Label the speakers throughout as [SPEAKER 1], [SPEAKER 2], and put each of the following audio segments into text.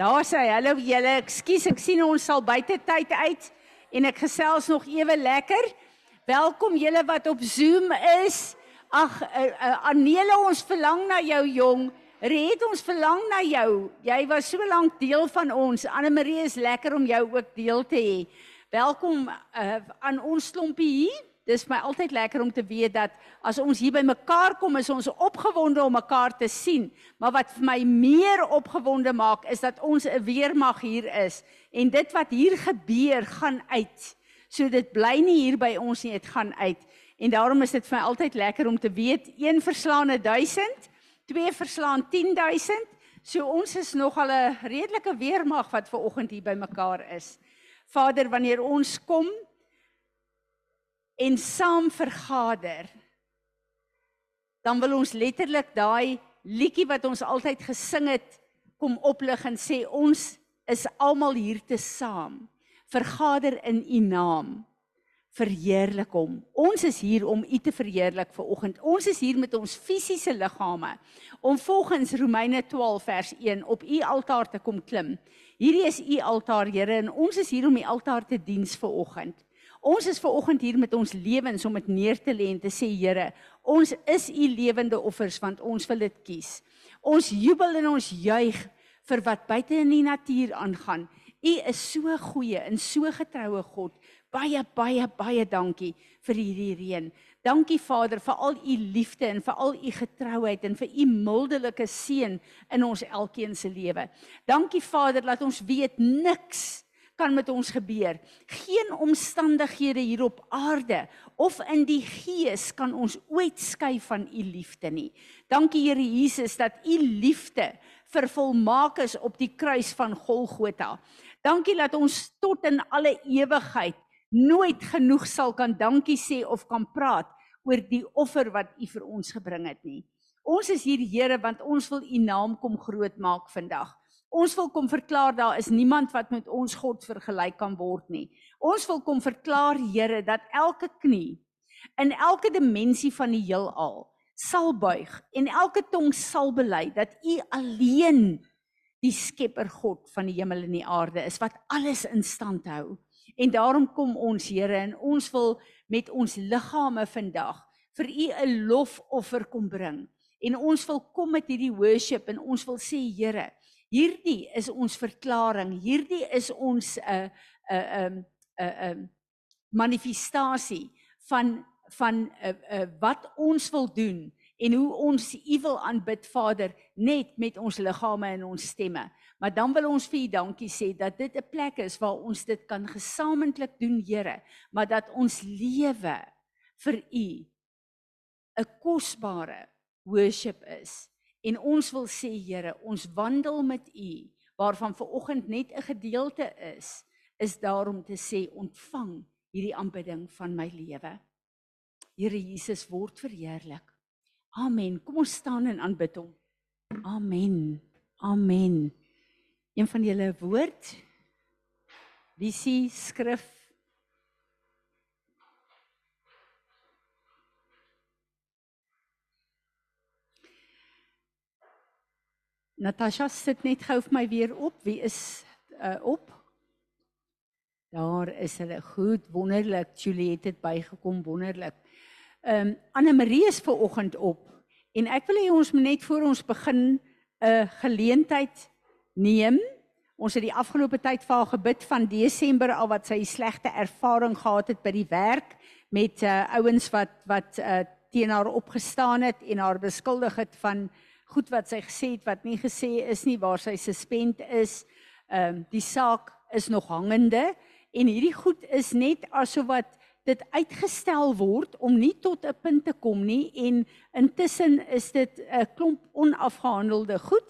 [SPEAKER 1] Daar sê hallo julle, ekskuus ek sien ons sal buite tyd uit en ek gesels nog ewe lekker. Welkom julle wat op Zoom is. Ag uh, uh, Anele ons verlang na jou jong. Red ons verlang na jou. Jy was so lank deel van ons. Anne Marie is lekker om jou ook deel te hê. Welkom uh, aan ons klompie hier. Dis my altyd lekker om te weet dat as ons hier by mekaar kom is ons opgewonde om mekaar te sien. Maar wat vir my meer opgewonde maak is dat ons 'n weermag hier is en dit wat hier gebeur gaan uit. So dit bly nie hier by ons nie, dit gaan uit. En daarom is dit vir my altyd lekker om te weet een verslaan 1000, twee verslaan 10000. So ons is nog al 'n redelike weermag wat ver oggend hier by mekaar is. Vader, wanneer ons kom en saam vergader dan wil ons letterlik daai liedjie wat ons altyd gesing het kom oplig en sê ons is almal hier te saam. Vergader in u naam. Verheerlik hom. Ons is hier om u te verheerlik vir oggend. Ons is hier met ons fisiese liggame om volgens Romeine 12 vers 1 op u altaar te kom klim. Hierdie is u altaar Here en ons is hier om die altaar te diens vir oggend Ons is ver oggend hier met ons lewens om dit neer te lê en te sê Here, ons is u lewende offers want ons wil dit kies. Ons jubel en ons juig vir wat buite in die natuur aangaan. U is so goeie en so getroue God. Baie baie baie dankie vir hierdie reën. Dankie Vader vir al u liefde en vir al u getrouheid en vir u mildelike seën in ons elkeen se lewe. Dankie Vader dat ons weet niks kan met ons gebeur. Geen omstandighede hier op aarde of in die gees kan ons ooit skei van u liefde nie. Dankie Here Jesus dat u liefde vervolmaak is op die kruis van Golgotha. Dankie dat ons tot in alle ewigheid nooit genoeg sal kan dankie sê of kan praat oor die offer wat u vir ons gebring het nie. Ons is hier Here want ons wil u naam kom groot maak vandag. Ons wil kom verklaar daar is niemand wat met ons God vergelyk kan word nie. Ons wil kom verklaar Here dat elke knie in elke dimensie van die heelal sal buig en elke tong sal bely dat U alleen die skepper God van die hemel en die aarde is wat alles in stand hou. En daarom kom ons Here en ons wil met ons liggame vandag vir U 'n lofoffer kom bring. En ons wil kom met hierdie worship en ons wil sê Here, hierdie is ons verklaring, hierdie is ons 'n 'n 'n 'n manifestasie van van uh, uh, wat ons wil doen en hoe ons U wil aanbid Vader net met ons liggame en ons stemme. Maar dan wil ons vir U dankie sê dat dit 'n plek is waar ons dit kan gesamentlik doen, Here, maar dat ons lewe vir U 'n kosbare worship is. En ons wil sê Here, ons wandel met U waarvan ver oggend net 'n gedeelte is, is daarom te sê ontvang hierdie aanbidding van my lewe. Here Jesus word verheerlik. Amen. Kom ons staan en aanbid hom. Amen. Amen. Een van julle woord visie skrif Natasha sit net gou vir my weer op. Wie is uh, op? Daar is hulle. Goed, wonderlik. Juliet het bygekom, wonderlik. Ehm um, Anne Marie is ver oggend op en ek wil hê ons moet net voor ons begin 'n uh, geleentheid neem. Ons het die afgelope tyd vir haar gebid van Desember al wat sy slegte ervaring gehad het by die werk met uh, ouens wat wat uh, teen haar opgestaan het en haar beskuldig het van goed wat sy gesê het wat nie gesê is nie waar sy suspend is. Ehm um, die saak is nog hangende en hierdie goed is net asof wat dit uitgestel word om nie tot 'n punt te kom nie en intussen is dit 'n klomp onafgehandelde goed.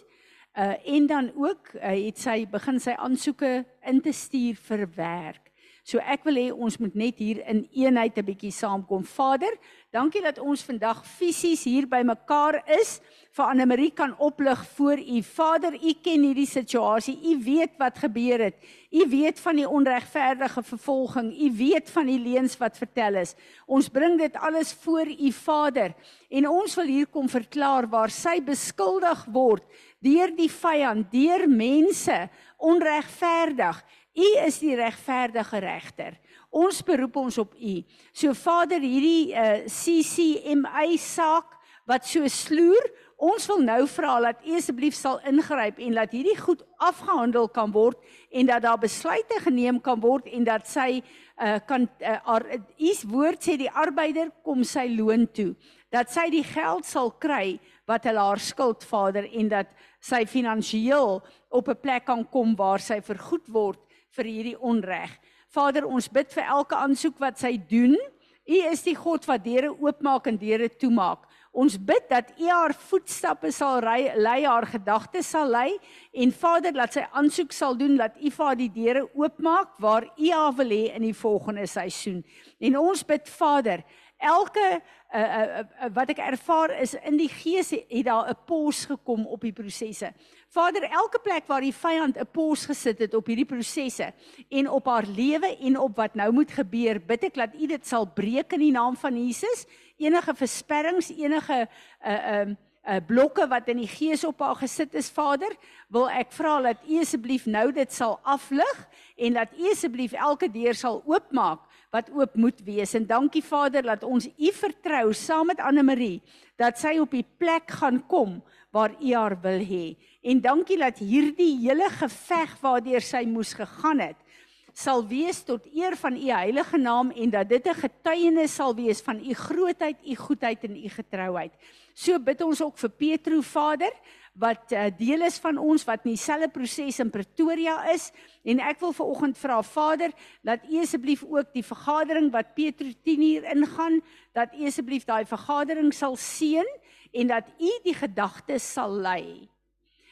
[SPEAKER 1] Uh en dan ook uh, het sy begin sy aansoeke in te stuur vir werk. So ek wil hê ons moet net hier in eenheid 'n bietjie saamkom. Vader, dankie dat ons vandag fisies hier by mekaar is vir Anne Marie kan oplig voor U. Vader, U ken hierdie situasie. U weet wat gebeur het. U weet van die onregverdige vervolging. U weet van die leuns wat vertel is. Ons bring dit alles voor U Vader en ons wil hier kom verklaar waar sy beskuldig word deur die vyand, deur mense onregverdig. U is die regverdige regter. Ons beroep ons op U. So Vader, hierdie uh, eh, CCMA saak wat so sloer, ons wil nou vra dat U asseblief sal ingryp en dat hierdie goed afgehandel kan word en dat daar besluite geneem kan word en dat sy uh, kan uh, U woord sê die arbeider kom sy loon toe dat sy die geld sal kry wat hulle haar skuld Vader en dat sy finansiëel op 'n plek kan kom waar sy vergoed word vir hierdie onreg. Vader, ons bid vir elke aansoek wat sy doen. U is die God wat deure oopmaak en deure toemaak. Ons bid dat U haar voetstappe sal ry, lei haar gedagtes sal lei en Vader laat sy aansoek sal doen dat U vir haar die deure oopmaak waar U haar wil hê in die volgende seisoen. En ons bid Vader, elke uh, uh, uh, wat ek ervaar is in die gees het daar 'n pos gekom op die prosesse. Vader, elke plek waar die vyand 'n pos gesit het op hierdie prosesse en op haar lewe en op wat nou moet gebeur, bid ek dat U dit sal breek in die naam van Jesus. Enige versperrings, enige uh um uh, uh, blokke wat in die gees op haar gesit is, Vader, wil ek vra dat U asseblief nou dit sal aflig en dat U asseblief elke deur sal oopmaak wat oop moet wees. En dankie Vader dat ons U vertrou saam met Anne Marie dat sy op die plek gaan kom waar U haar wil hê. En dankie dat hierdie hele geveg waardeur sy moes gegaan het sal wees tot eer van u heilige naam en dat dit 'n getuienis sal wees van u grootheid, u goedheid en u getrouheid. So bid ons ook vir Petro Vader wat uh, deel is van ons wat in dieselfde proses in Pretoria is en ek wil ver oggend vra Vader dat U asseblief ook die vergadering wat Petro 10 uur ingaan dat U asseblief daai vergadering sal seën en dat U die gedagtes sal lei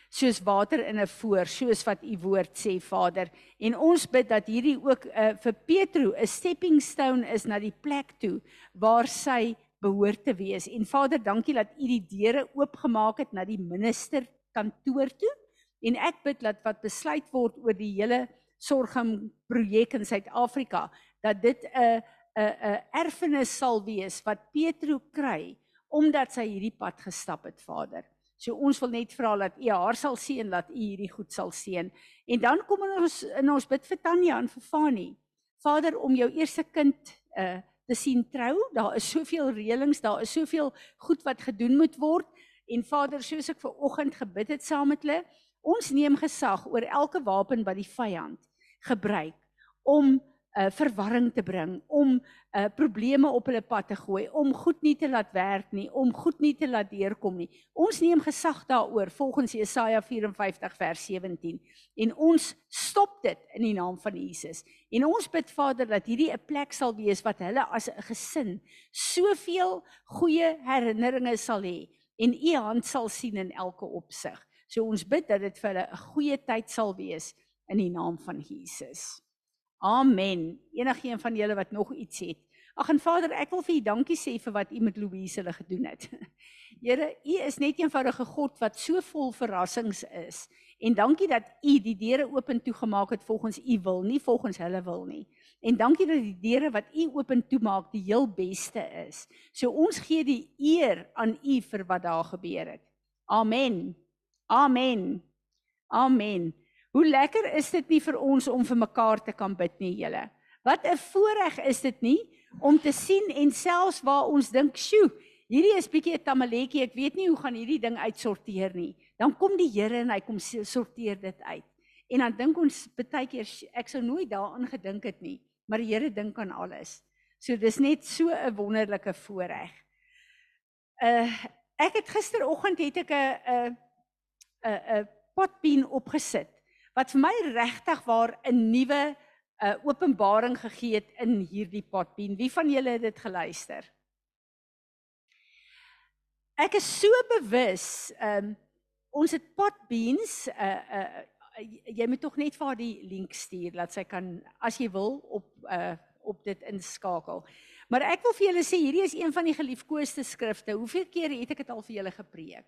[SPEAKER 1] soos water in 'n voor soos wat U woord sê Vader en ons bid dat hierdie ook uh, vir Petro 'n stepping stone is na die plek toe waar sy behoort te wees. En Vader, dankie dat U die deure oopgemaak het na die minister kantoor toe. En ek bid dat wat besluit word oor die hele sorgum projek in Suid-Afrika, dat dit 'n 'n 'n erfenis sal wees wat Petro kry omdat sy hierdie pad gestap het, Vader. So ons wil net vra dat U haar sal seën, dat U hierdie goed sal seën. En dan kom ons in ons bid vir Tanya en vir Fani. Vader, om jou eerste kind uh, te sien trou. Daar is soveel reëlings, daar is soveel goed wat gedoen moet word. En Vader, soos ek ver oggend gebid het saam met hulle, ons neem gesag oor elke wapen wat die vyand gebruik om uh, verwarring te bring, om uh, probleme op hulle pad te gooi, om goed nie te laat werk nie, om goed nie te laat deurkom nie. Ons neem gesag daaroor volgens Jesaja 54 vers 17 en ons stop dit in die naam van Jesus. En ons bid Vader dat hierdie 'n plek sal wees wat hulle as 'n gesin soveel goeie herinneringe sal hê en u hand sal sien in elke opsig. So ons bid dat dit vir hulle 'n goeie tyd sal wees in die naam van Jesus. Amen. Enigeen van julle wat nog iets het. Ag en Vader, ek wil vir U dankie sê vir wat U met Louise hulle gedoen het. Here, U is net eenvoudige God wat so vol verrassings is. En dankie dat U die deure oop en toegemaak het volgens U wil, nie volgens hulle wil nie. En dankie dat die deure wat U oop en toemaak die heel beste is. So ons gee die eer aan U vir wat daar gebeur het. Amen. Amen. Amen. Hoe lekker is dit nie vir ons om vir mekaar te kan bid nie, julle. Wat 'n voorreg is dit nie om te sien en selfs waar ons dink, "Sjoe, hierdie is bietjie 'n tamaletjie, ek weet nie hoe gaan hierdie ding uitsorteer nie." Dan kom die Here en hy kom sorteer dit uit. En dan dink ons baie keer, ek sou nooit daaraan gedink het nie, maar die Here dink aan alles. So dis net so 'n wonderlike voorreg. Uh ek het gisteroggend het ek 'n 'n 'n 'n potpien opgesit wat vir my regtig waar 'n nuwe uh, openbaring gegee het in hierdie potpien. Wie van julle het dit geluister? Ek is so bewus, ehm um, ons het potbeans, uh uh jy moet tog net vir haar die link stuur dat sy kan as jy wil op uh op dit inskakel. Maar ek wil vir julle sê hierdie is een van die geliefkoeste skrifte. Hoeveel keer het ek dit al vir julle gepreek?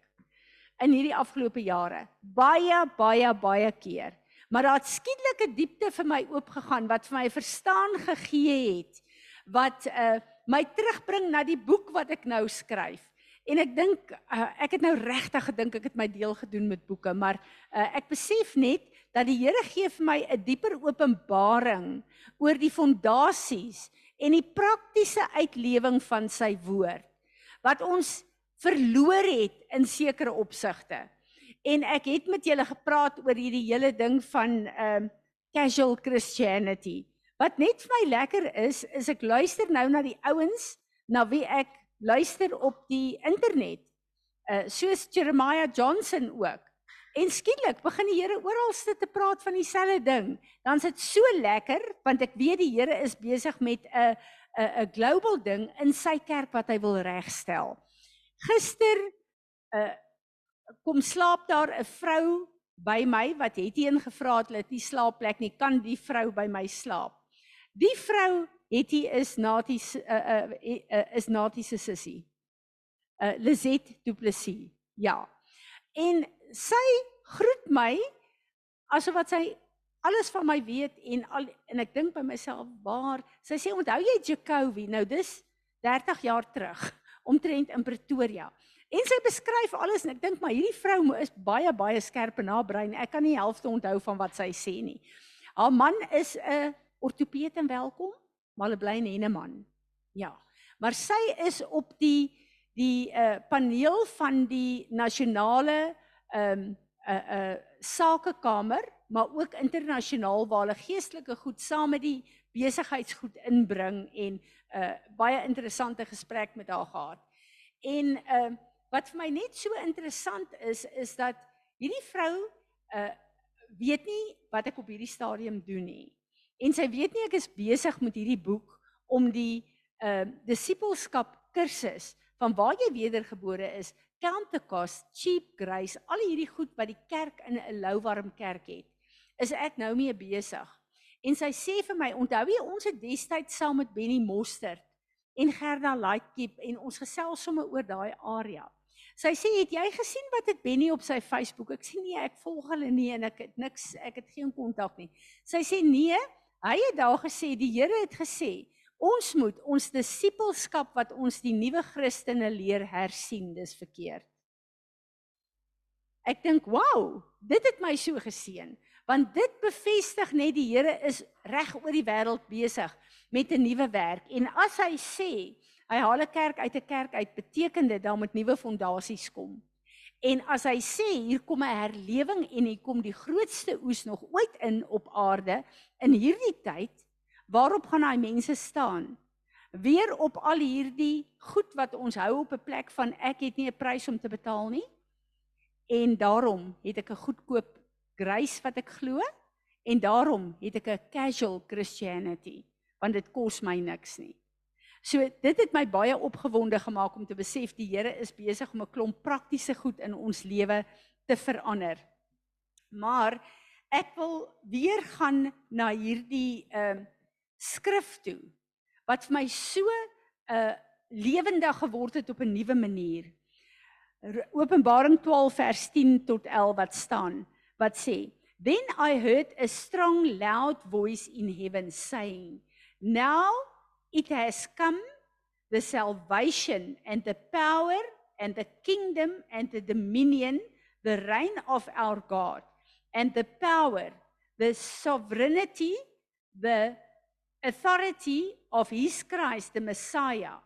[SPEAKER 1] In hierdie afgelope jare. Baie baie baie keer. Maar daar het skielik 'n diepte vir my oopgegaan wat vir my verstaan gegee het wat uh my terugbring na die boek wat ek nou skryf. En ek dink uh, ek het nou regtig gedink ek het my deel gedoen met boeke, maar uh, ek besef net dat die Here gee vir my 'n dieper openbaring oor die fondasies en die praktiese uitlewing van sy woord wat ons verloor het in sekere opsigte. En ek het met julle gepraat oor hierdie hele ding van um casual Christianity. Wat net vir my lekker is, is ek luister nou na die ouens na wie ek luister op die internet. Uh soos Jeremiah Johnson ook. En skielik begin die Here oralste te praat van dieselfde ding. Dan's dit so lekker want ek weet die Here is besig met 'n 'n 'n global ding in sy kerk wat hy wil regstel. Gister uh kom slaap daar 'n vrou by my wat het hier ingevra het dat nie slaapplek nie kan die vrou by my slaap. Die vrou het hier is Natie uh, uh, uh is Natie se sussie. Uh Lizet Du Plessis. Ja. En sy groet my asof wat sy alles van my weet en al en ek dink by myself waar sy sê onthou jy Jacobi nou dis 30 jaar terug omtrent in Pretoria en sy beskryf alles en ek dink maar hierdie vrou is baie baie skerp in haar brein. Ek kan nie helfte onthou van wat sy sê nie. Haar man is 'n ortopeed en welkom maar hulle bly 'n henneman. Ja. Maar sy is op die die uh, paneel van die nasionale ehm um, 'n uh, 'n uh, sakekamer, maar ook internasionaal waar hulle geestelike goed saam met die besigheidsgoed inbring en uh, baie interessante gesprek met haar gehad. En uh wat vir my net so interessant is is dat hierdie vrou uh weet nie wat ek op hierdie stadium doen nie. En sy weet nie ek is besig met hierdie boek om die uh disippelskap kursus van waar jy wedergebore is count the cost, cheap grace, al hierdie goed wat die kerk in 'n louwarm kerk het, is ek nou mee besig. En sy sê vir my, onthou jy ons het destyds saam met Benny Mostert en Gerda Lightkeep en ons gesels sommer oor daai area. Sy sê, "Het jy gesien wat het Benny op sy Facebook?" Ek sê, "Nee, ek volg hulle nie en ek het niks, ek het geen kontak nie." Sy sê, "Nee, hy het daar gesê, die Here het gesê, Ons moet ons disippelskap wat ons die nuwe Christene leer hersien, dis verkeerd. Ek dink, "Wow, dit het my so geseën." Want dit bevestig net die Here is reg oor die wêreld besig met 'n nuwe werk en as hy sê hy haal 'n kerk uit 'n kerk uit, beteken dit dan met nuwe fondasies kom. En as hy sê hier kom 'n herlewing en hier kom die grootste oes nog ooit in op aarde in hierdie tyd, waarop gaan daai mense staan? Weer op al hierdie goed wat ons hou op 'n plek van ek het nie 'n prys om te betaal nie. En daarom het ek 'n goedkoop grace wat ek glo en daarom het ek 'n casual Christianity want dit kos my niks nie. So dit het my baie opgewonde gemaak om te besef die Here is besig om 'n klomp praktiese goed in ons lewe te verander. Maar ek wil weer gaan na hierdie ehm uh, skrif toe wat vir my so 'n uh, lewendig geword het op 'n nuwe manier. Openbaring 12 vers 10 tot 11 wat staan wat sê Then I heard a strong loud voice in heaven saying Now it has come the salvation and the power and the kingdom and the dominion the reign of our God and the power the sovereignty the authority of his Christ the Messiah.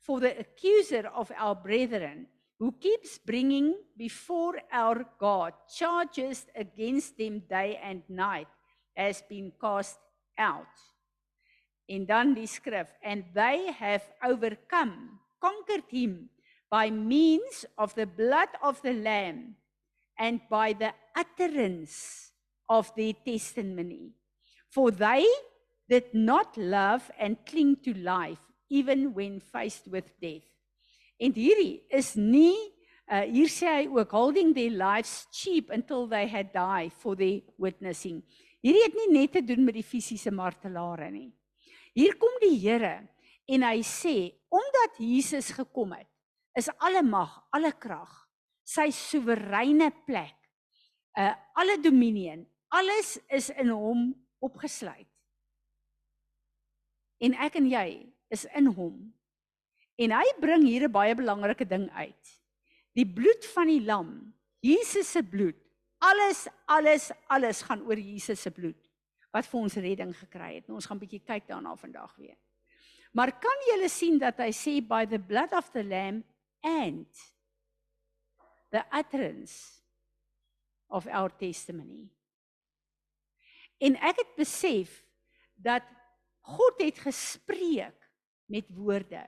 [SPEAKER 1] For the accuser of our brethren who keeps bringing before our God charges against them day and night has been cast out en dan die skrif and they have overcome conquered him by means of the blood of the lamb and by the utterance of their testimony for they did not love and cling to life even when faced with death. En hierdie is nie uh, hier sê hy ook holding their lives cheap until they had died for their witnessing. Hierdie het nie net te doen met die fisiese martelare nie. Hier kom die Here en hy sê omdat Jesus gekom het, is alle mag, alle krag, sy soewereine plek, uh alle dominion, alles is in hom opgesluit. En ek en jy is in hom. En hy bring hier 'n baie belangrike ding uit. Die bloed van die lam, Jesus se bloed. Alles alles alles gaan oor Jesus se bloed wat vir ons redding gekry het. Nou, ons gaan 'n bietjie kyk daarna vandag weer. Maar kan jy sien dat hy sê by the blood of the lamb and the utterance of our testimony. En ek het besef dat God het gespreek met woorde.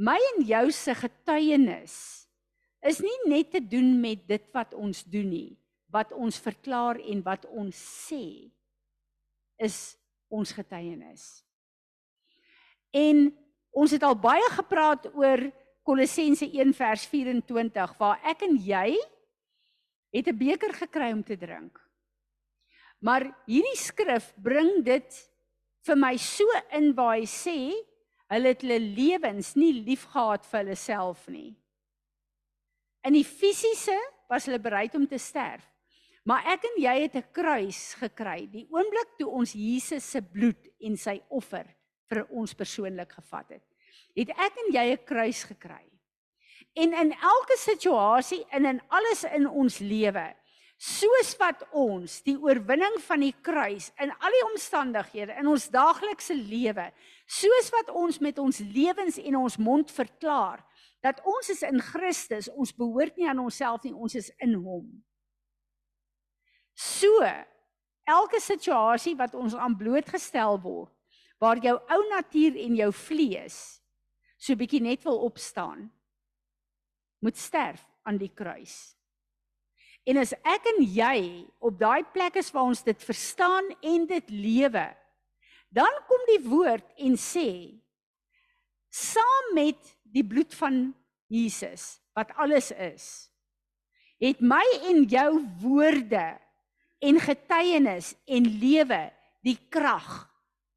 [SPEAKER 1] My en jou se getuienis is nie net te doen met dit wat ons doen nie, wat ons verklaar en wat ons sê is ons getuienis. En ons het al baie gepraat oor Kolossense 1 vers 24 waar ek en jy het 'n beker gekry om te drink. Maar hierdie skrif bring dit vir my so in waar hy sê hulle het hulle lewens nie liefgehad vir hulle self nie. In die fisiese was hulle bereid om te sterf. Maar ek en jy het 'n kruis gekry. Die oomblik toe ons Jesus se bloed en sy offer vir ons persoonlik gevat het, het ek en jy 'n kruis gekry. En in elke situasie en in alles in ons lewe soos wat ons die oorwinning van die kruis in al die omstandighede in ons daaglikse lewe soos wat ons met ons lewens en ons mond verklaar dat ons is in Christus ons behoort nie aan onsself nie ons is in hom so elke situasie wat ons aan blootgestel word waar jou ou natuur en jou vlees so bietjie net wil opstaan moet sterf aan die kruis. En as ek en jy op daai plek is waar ons dit verstaan en dit lewe, dan kom die woord en sê saam met die bloed van Jesus wat alles is, het my en jou woorde en getuienis en lewe die krag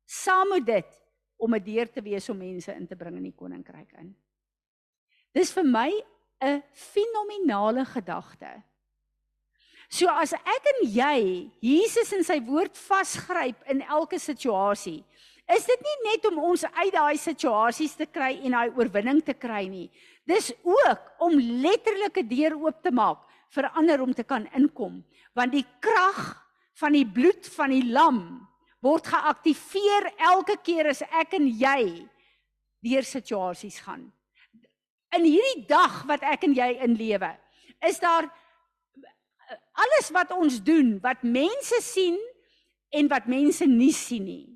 [SPEAKER 1] saam met dit om 'n deur te wees om mense in te bring in die koninkryk in. Dis vir my 'n fenominale gedagte. So as ek en jy Jesus in sy woord vasgryp in elke situasie, is dit nie net om ons uit daai situasies te kry en daai oorwinning te kry nie. Dis ook om letterlike deur oop te maak vir ander om te kan inkom, want die krag van die bloed van die lam word geaktiveer elke keer as ek en jy deur situasies gaan. In hierdie dag wat ek en jy in lewe, is daar alles wat ons doen wat mense sien en wat mense nie sien nie.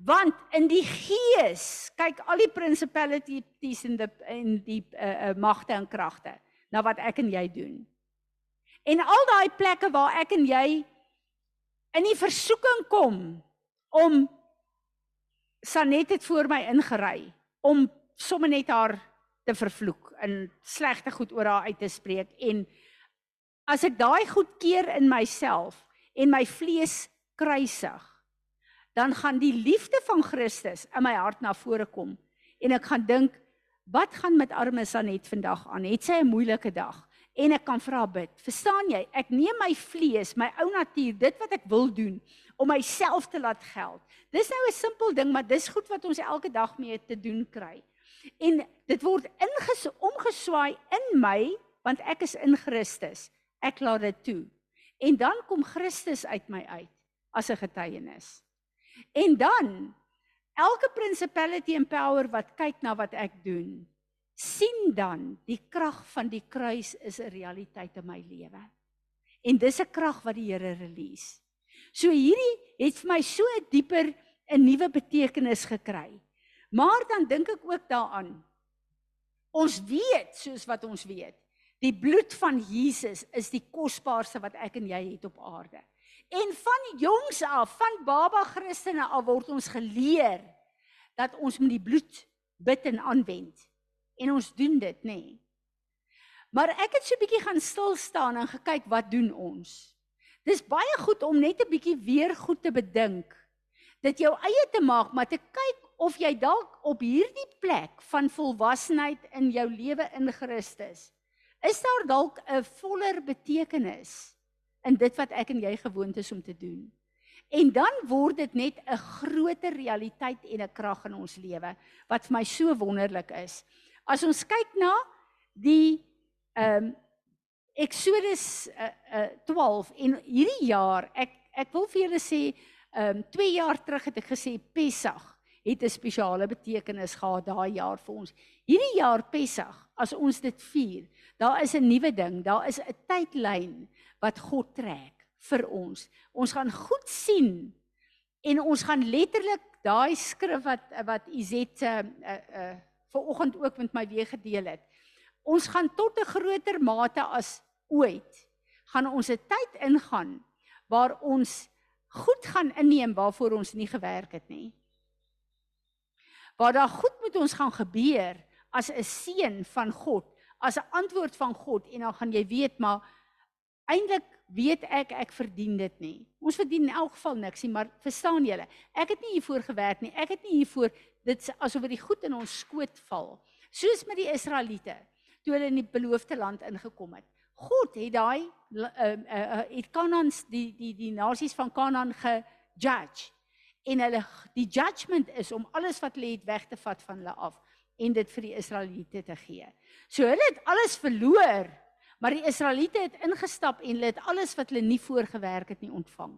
[SPEAKER 1] Want in die gees kyk al die principalities en die en die uh, magte en kragte na wat ek en jy doen. En al daai plekke waar ek en jy in die versoeking kom om Sanet het voor my ingery om sommer net haar te vervloek en slegte goed oor haar uit te spreek en as ek daai goed keer in myself en my vlees kruisig, dan gaan die liefde van Christus in my hart na vore kom en ek gaan dink, wat gaan met arme Sanet vandag aan? Het sy 'n moeilike dag? En ek kan vra bid. Verstaan jy? Ek neem my vlees, my ou natuur, dit wat ek wil doen om myself te laat geld. Dis nou 'n simpel ding, maar dis goed wat ons elke dag mee te doen kry. En dit word inges omgeswaai in my want ek is in Christus. Ek laat dit toe. En dan kom Christus uit my uit as 'n getuienis. En dan elke principality and power wat kyk na wat ek doen, sien dan die krag van die kruis is 'n realiteit in my lewe. En dis 'n krag wat die Here release. So hierdie het vir my so 'n dieper 'n nuwe betekenis gekry. Maar dan dink ek ook daaraan. Ons weet soos wat ons weet, Die bloed van Jesus is die kosbaarste wat ek en jy het op aarde. En van jongs af, van baba Christene af word ons geleer dat ons met die bloed bid en aanwend. En ons doen dit, nê. Nee. Maar ek het so 'n bietjie gaan stil staan en gekyk wat doen ons? Dis baie goed om net 'n bietjie weer goed te bedink. Dit jou eie te maak, maar te kyk of jy dalk op hierdie plek van volwassenheid in jou lewe in Christus is daar dalk 'n voller betekenis in dit wat ek en jy gewoond is om te doen. En dan word dit net 'n groter realiteit en 'n krag in ons lewe wat vir my so wonderlik is. As ons kyk na die ehm um, Exodus uh, uh, 12 en hierdie jaar ek ek wil vir julle sê ehm um, 2 jaar terug het ek gesê Pessach het 'n spesiale betekenis gehad daai jaar vir ons. Hierdie jaar Pessach, as ons dit vier, daar is 'n nuwe ding, daar is 'n tydlyn wat God trek vir ons. Ons gaan goed sien en ons gaan letterlik daai skrif wat wat Izet uh uh ver oggend ook met my weer gedeel het. Ons gaan tot 'n groter mate as ooit gaan ons 'n tyd ingaan waar ons goed gaan inneem waarvoor ons nie gewerk het nie. Waar daar goed met ons gaan gebeur as 'n seën van God, as 'n antwoord van God en dan gaan jy weet maar eintlik weet ek ek verdien dit nie. Ons verdien in elk geval niks nie, maar verstaan julle, ek het nie hiervoor gewerk nie. Ek het nie hiervoor dit asof dit goed in ons skoot val. Soos met die Israeliete toe hulle in die beloofde land ingekom het. God het daai uh, uh, uh, het Kanaan die die die nasies van Kanaan gejudge en hulle die judgment is om alles wat hulle het weg te vat van hulle af en dit vir die Israeliete te gee. So hulle het alles verloor Maar die Israeliete het ingestap en hulle het alles wat hulle nie voorgewerk het nie ontvang.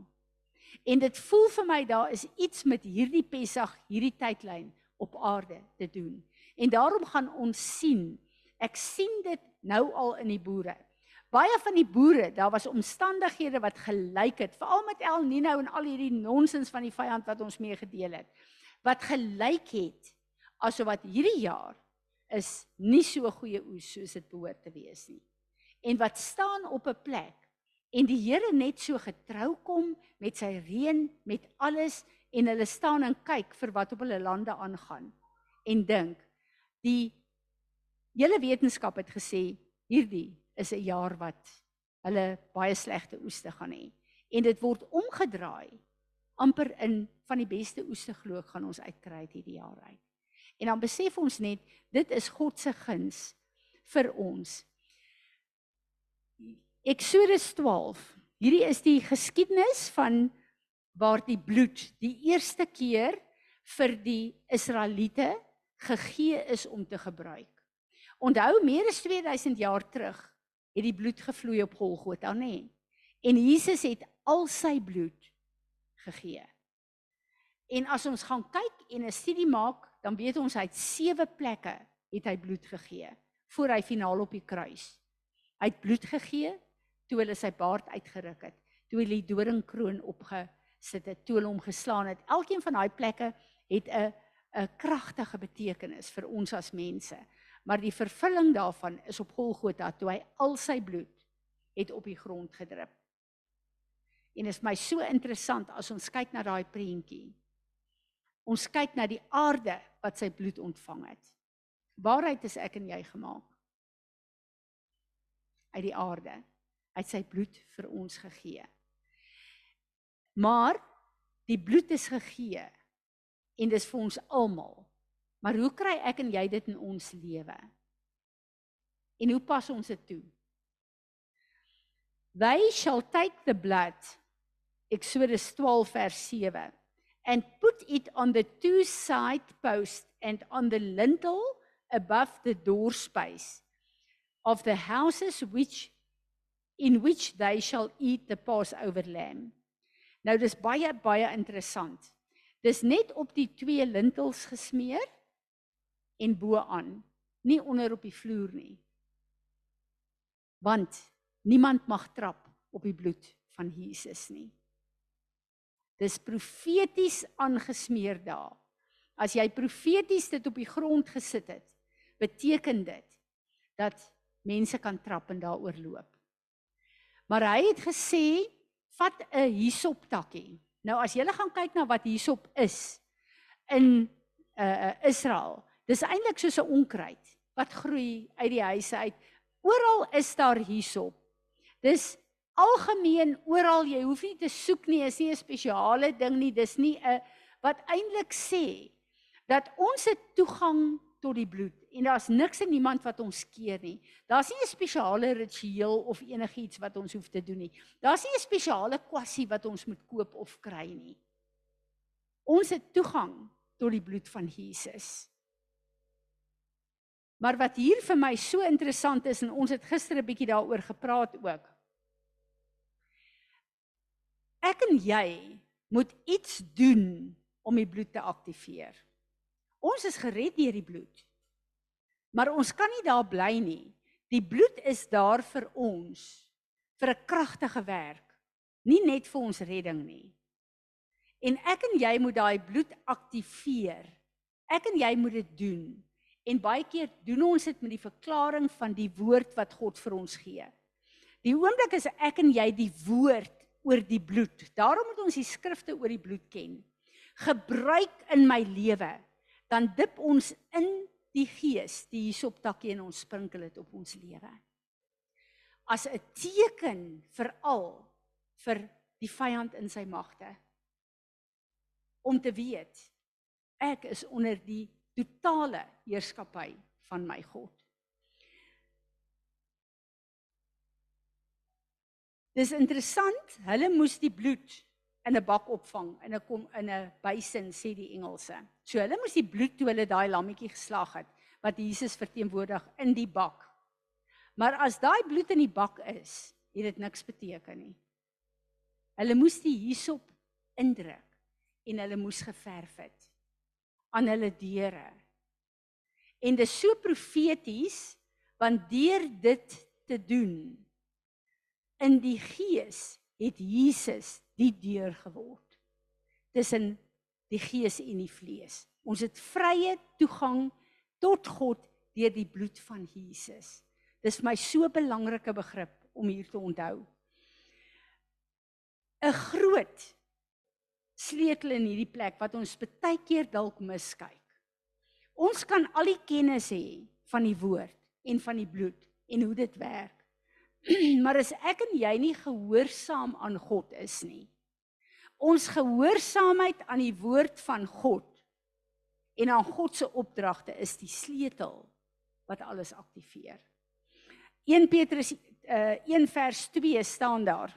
[SPEAKER 1] En dit voel vir my daar is iets met hierdie Pessag, hierdie tydlyn op aarde te doen. En daarom gaan ons sien. Ek sien dit nou al in die boere. Baie van die boere, daar was omstandighede wat gelyk het, veral met El Niño en al hierdie nonsens van die vyand wat ons mee gedeel het. Wat gelyk het asof wat hierdie jaar is nie so goeie oes soos dit behoort te wees nie en wat staan op 'n plek. En die Here net so getrou kom met sy reën met alles en hulle staan en kyk vir wat op hulle lande aangaan. En dink die hele wetenskap het gesê hierdie is 'n jaar wat hulle baie slegte oeste gaan hê. En dit word omgedraai amper in van die beste oeste glo gaan ons uitkry hierdie jaar uit. En dan besef ons net dit is God se guns vir ons Exodus 12. Hierdie is die geskiedenis van waar die bloed die eerste keer vir die Israeliete gegee is om te gebruik. Onthou meer as 2000 jaar terug het die bloed gevloei op Golgotha, nê? Nee. En Jesus het al sy bloed gegee. En as ons gaan kyk en 'n studie maak, dan weet ons hy het sewe plekke het hy bloed gegee voor hy finaal op die kruis. Hy het bloed gegee toe hulle sy baard uitgeruk het, toe hulle die doringkroon opgesit het, toe hulle hom geslaan het. Elkeen van daai plekke het 'n 'n kragtige betekenis vir ons as mense. Maar die vervulling daarvan is op Golgotha toe hy al sy bloed het op die grond gedrup. En is my so interessant as ons kyk na daai prentjie. Ons kyk na die aarde wat sy bloed ontvang het. Waaruit is ek en jy gemaak? Uit die aarde uit sy bloed vir ons gegee. Maar die bloed is gegee en dis vir ons almal. Maar hoe kry ek en jy dit in ons lewe? En hoe pas ons dit toe? They shall take the blood Exodus 12 vers 7 and put it on the two side post and on the lintel above the door space of the houses which in which they shall eat the Passover lamb. Nou dis baie baie interessant. Dis net op die twee lintels gesmeer en bo-aan, nie onder op die vloer nie. Want niemand mag trap op die bloed van Jesus nie. Dis profeties aangesmeer daar. As jy profeties dit op die grond gesit het, beteken dit dat mense kan trap en daaroor loop. Maar hy het gesê vat 'n hisop takkie. Nou as jy gaan kyk na wat hisop is in uh Israel, dis eintlik soos 'n onkruid wat groei uit die huise uit. Oral is daar hisop. Dis algemeen oral, jy hoef nie te soek nie, is nie 'n spesiale ding nie, dis nie 'n wat eintlik sê dat ons het toegang tot die bloed en daar's niks en niemand wat ons keer nie. Daar's nie 'n spesiale ritueel of enigiets wat ons hoef te doen nie. Daar's nie 'n spesiale kwassie wat ons moet koop of kry nie. Ons het toegang tot die bloed van Jesus. Maar wat hier vir my so interessant is en ons het gister 'n bietjie daaroor gepraat ook. Ek en jy moet iets doen om die bloed te aktiveer. Ons is gered deur die bloed. Maar ons kan nie daar bly nie. Die bloed is daar vir ons vir 'n kragtige werk, nie net vir ons redding nie. En ek en jy moet daai bloed aktiveer. Ek en jy moet dit doen. En baie keer doen ons dit met die verklaring van die woord wat God vir ons gee. Die oomblik is ek en jy die woord oor die bloed. Daarom moet ons die skrifte oor die bloed ken. Gebruik in my lewe, dan dip ons in die gees, die hisoptakkie en ons sprinkel dit op ons lewe. As 'n teken vir al vir die vyand in sy magte. Om te weet ek is onder die totale heerskappy van my God. Dis interessant, hulle moes die bloed in 'n bak opvang in 'n kom in 'n basin sê die Engelse. So hulle moes die bloed toe hulle daai lammetjie geslag het wat Jesus verteenwoordig in die bak. Maar as daai bloed in die bak is, het dit niks beteken nie. Hulle moes die hierop indruk en hulle moes geverf het aan hulle deure. En dit is so profeties want deur dit te doen in die gees het Jesus die deur geword tussen die gees en die vlees. Ons het vrye toegang tot God deur die bloed van Jesus. Dis vir my so 'n belangrike begrip om hier te onthou. 'n Groot sleutel in hierdie plek wat ons baie keer dalk miskyk. Ons kan al die kennis hê van die woord en van die bloed en hoe dit werk. maar as ek en jy nie gehoorsaam aan God is nie. Ons gehoorsaamheid aan die woord van God en aan God se opdragte is die sleutel wat alles aktiveer. 1 Petrus uh, 1 vers 2 staan daar.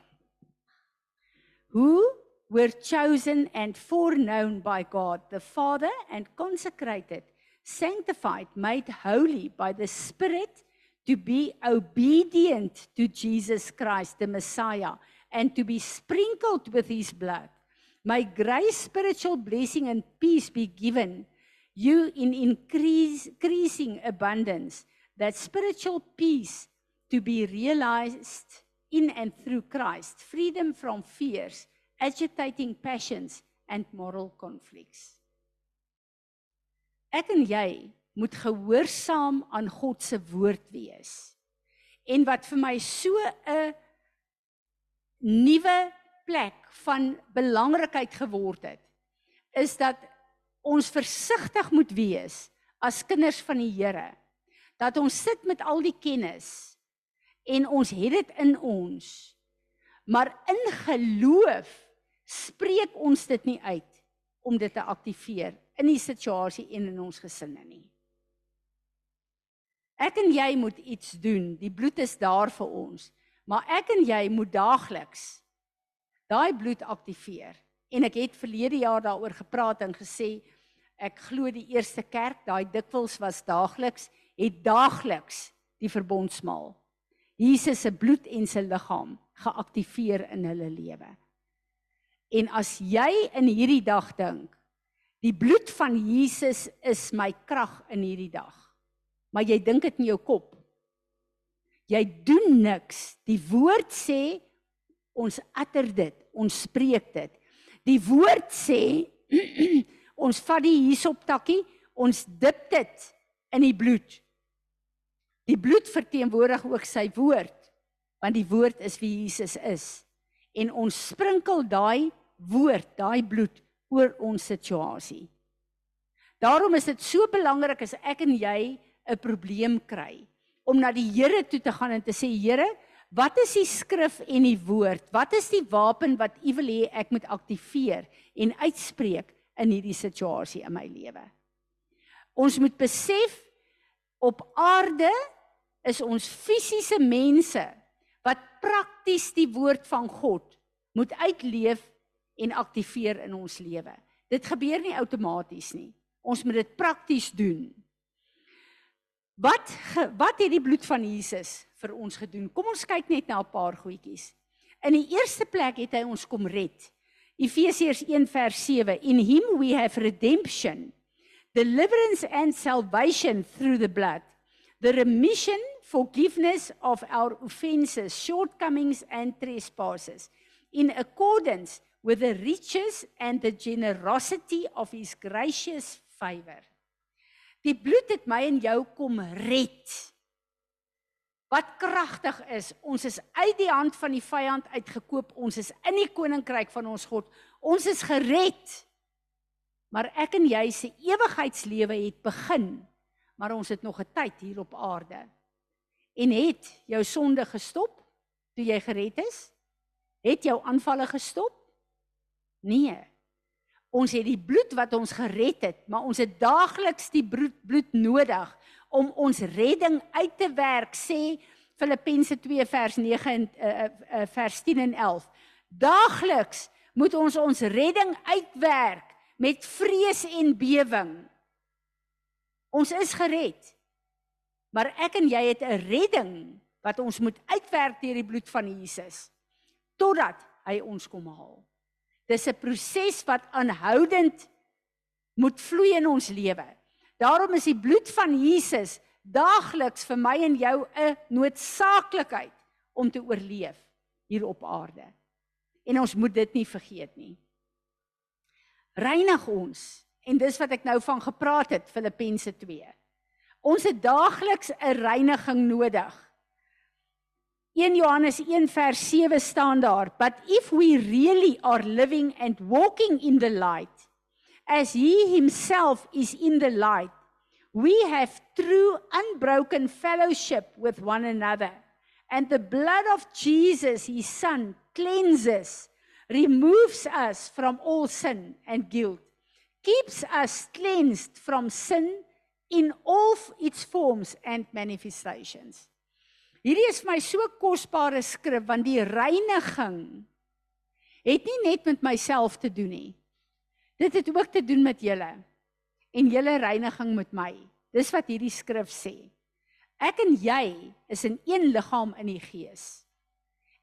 [SPEAKER 1] Who were chosen and foreknown by God the Father and consecrated, sanctified, made holy by the Spirit to be obedient to Jesus Christ, the Messiah, and to be sprinkled with his blood. May grace, spiritual blessing, and peace be given you in increase, increasing abundance, that spiritual peace to be realized in and through Christ, freedom from fears, agitating passions, and moral conflicts. Ek en jy moet gehoorsaam aan God se woord wees. En wat vir my so 'n nuwe plek van belangrikheid geword het, is dat ons versigtig moet wees as kinders van die Here. Dat ons sit met al die kennis en ons het dit in ons. Maar in geloof spreek ons dit nie uit om dit te aktiveer in die situasie en in ons gesinne nie. Ek en jy moet iets doen. Die bloed is daar vir ons. Maar ek en jy moet daagliks daai bloed aktiveer. En ek het verlede jaar daaroor gepraat en gesê ek glo die eerste kerk, daai dikwels was daagliks, het daagliks die verbondsmaal. Jesus se bloed en sy liggaam geaktiveer in hulle lewe. En as jy in hierdie dag dink, die bloed van Jesus is my krag in hierdie dag maar jy dink dit in jou kop. Jy doen niks. Die woord sê ons utter dit, ons spreek dit. Die woord sê ons vat die hierop takkie, ons dip dit in die bloed. Die bloed verteenwoordig ook sy woord, want die woord is wie Jesus is. En ons sprinkel daai woord, daai bloed oor ons situasie. Daarom is dit so belangrik as ek en jy 'n probleem kry om na die Here toe te gaan en te sê Here, Wat is die skrif en die woord? Wat is die wapen wat U wil hê ek moet aktiveer en uitspreek in hierdie situasie in my lewe? Ons moet besef op aarde is ons fisiese mense wat prakties die woord van God moet uitleef en aktiveer in ons lewe. Dit gebeur nie outomaties nie. Ons moet dit prakties doen. Wat wat het die bloed van Jesus vir ons gedoen? Kom ons kyk net na 'n paar goedjies. In die eerste plek het hy ons kom red. Efesiërs 1 vers 7 In him we have redemption deliverance and salvation through the blood the remission forgiveness of our offenses shortcomings and trespasses in accordance with the riches and the generosity of his gracious favor Die bloed het my en jou kom red. Wat kragtig is, ons is uit die hand van die vyand uitgekoop. Ons is in die koninkryk van ons God. Ons is gered. Maar ek en jy se ewigheidslewe het begin, maar ons het nog 'n tyd hier op aarde. En het jou sonde gestop toe jy gered is? Het jou aanvalle gestop? Nee. Ons het die bloed wat ons gered het, maar ons het daagliks die bloed, bloed nodig om ons redding uit te werk, sê Filippense 2 vers 9 en uh, uh, vers 10 en 11. Daagliks moet ons ons redding uitwerk met vrees en bewering. Ons is gered. Maar ek en jy het 'n redding wat ons moet uitwerk deur die bloed van Jesus totdat hy ons kom haal. Dis 'n proses wat aanhoudend moet vloei in ons lewe. Daarom is die bloed van Jesus daagliks vir my en jou 'n noodsaaklikheid om te oorleef hier op aarde. En ons moet dit nie vergeet nie. Reinig ons en dis wat ek nou van gepraat het Filippense 2. Ons het daagliks 'n reiniging nodig. 1 Johannes 1 vers 7 staan daar, but if we really are living and walking in the light as he himself is in the light, we have true unbroken fellowship with one another. And the blood of Jesus, his son, cleanses, removes us from all sin and guilt, keeps us cleansed from sin in all its forms and manifestations. Hierdie is my so kosbare skrif want die reiniging het nie net met myself te doen nie. Dit het ook te doen met julle en julle reiniging met my. Dis wat hierdie skrif sê. Ek en jy is in een liggaam in die gees.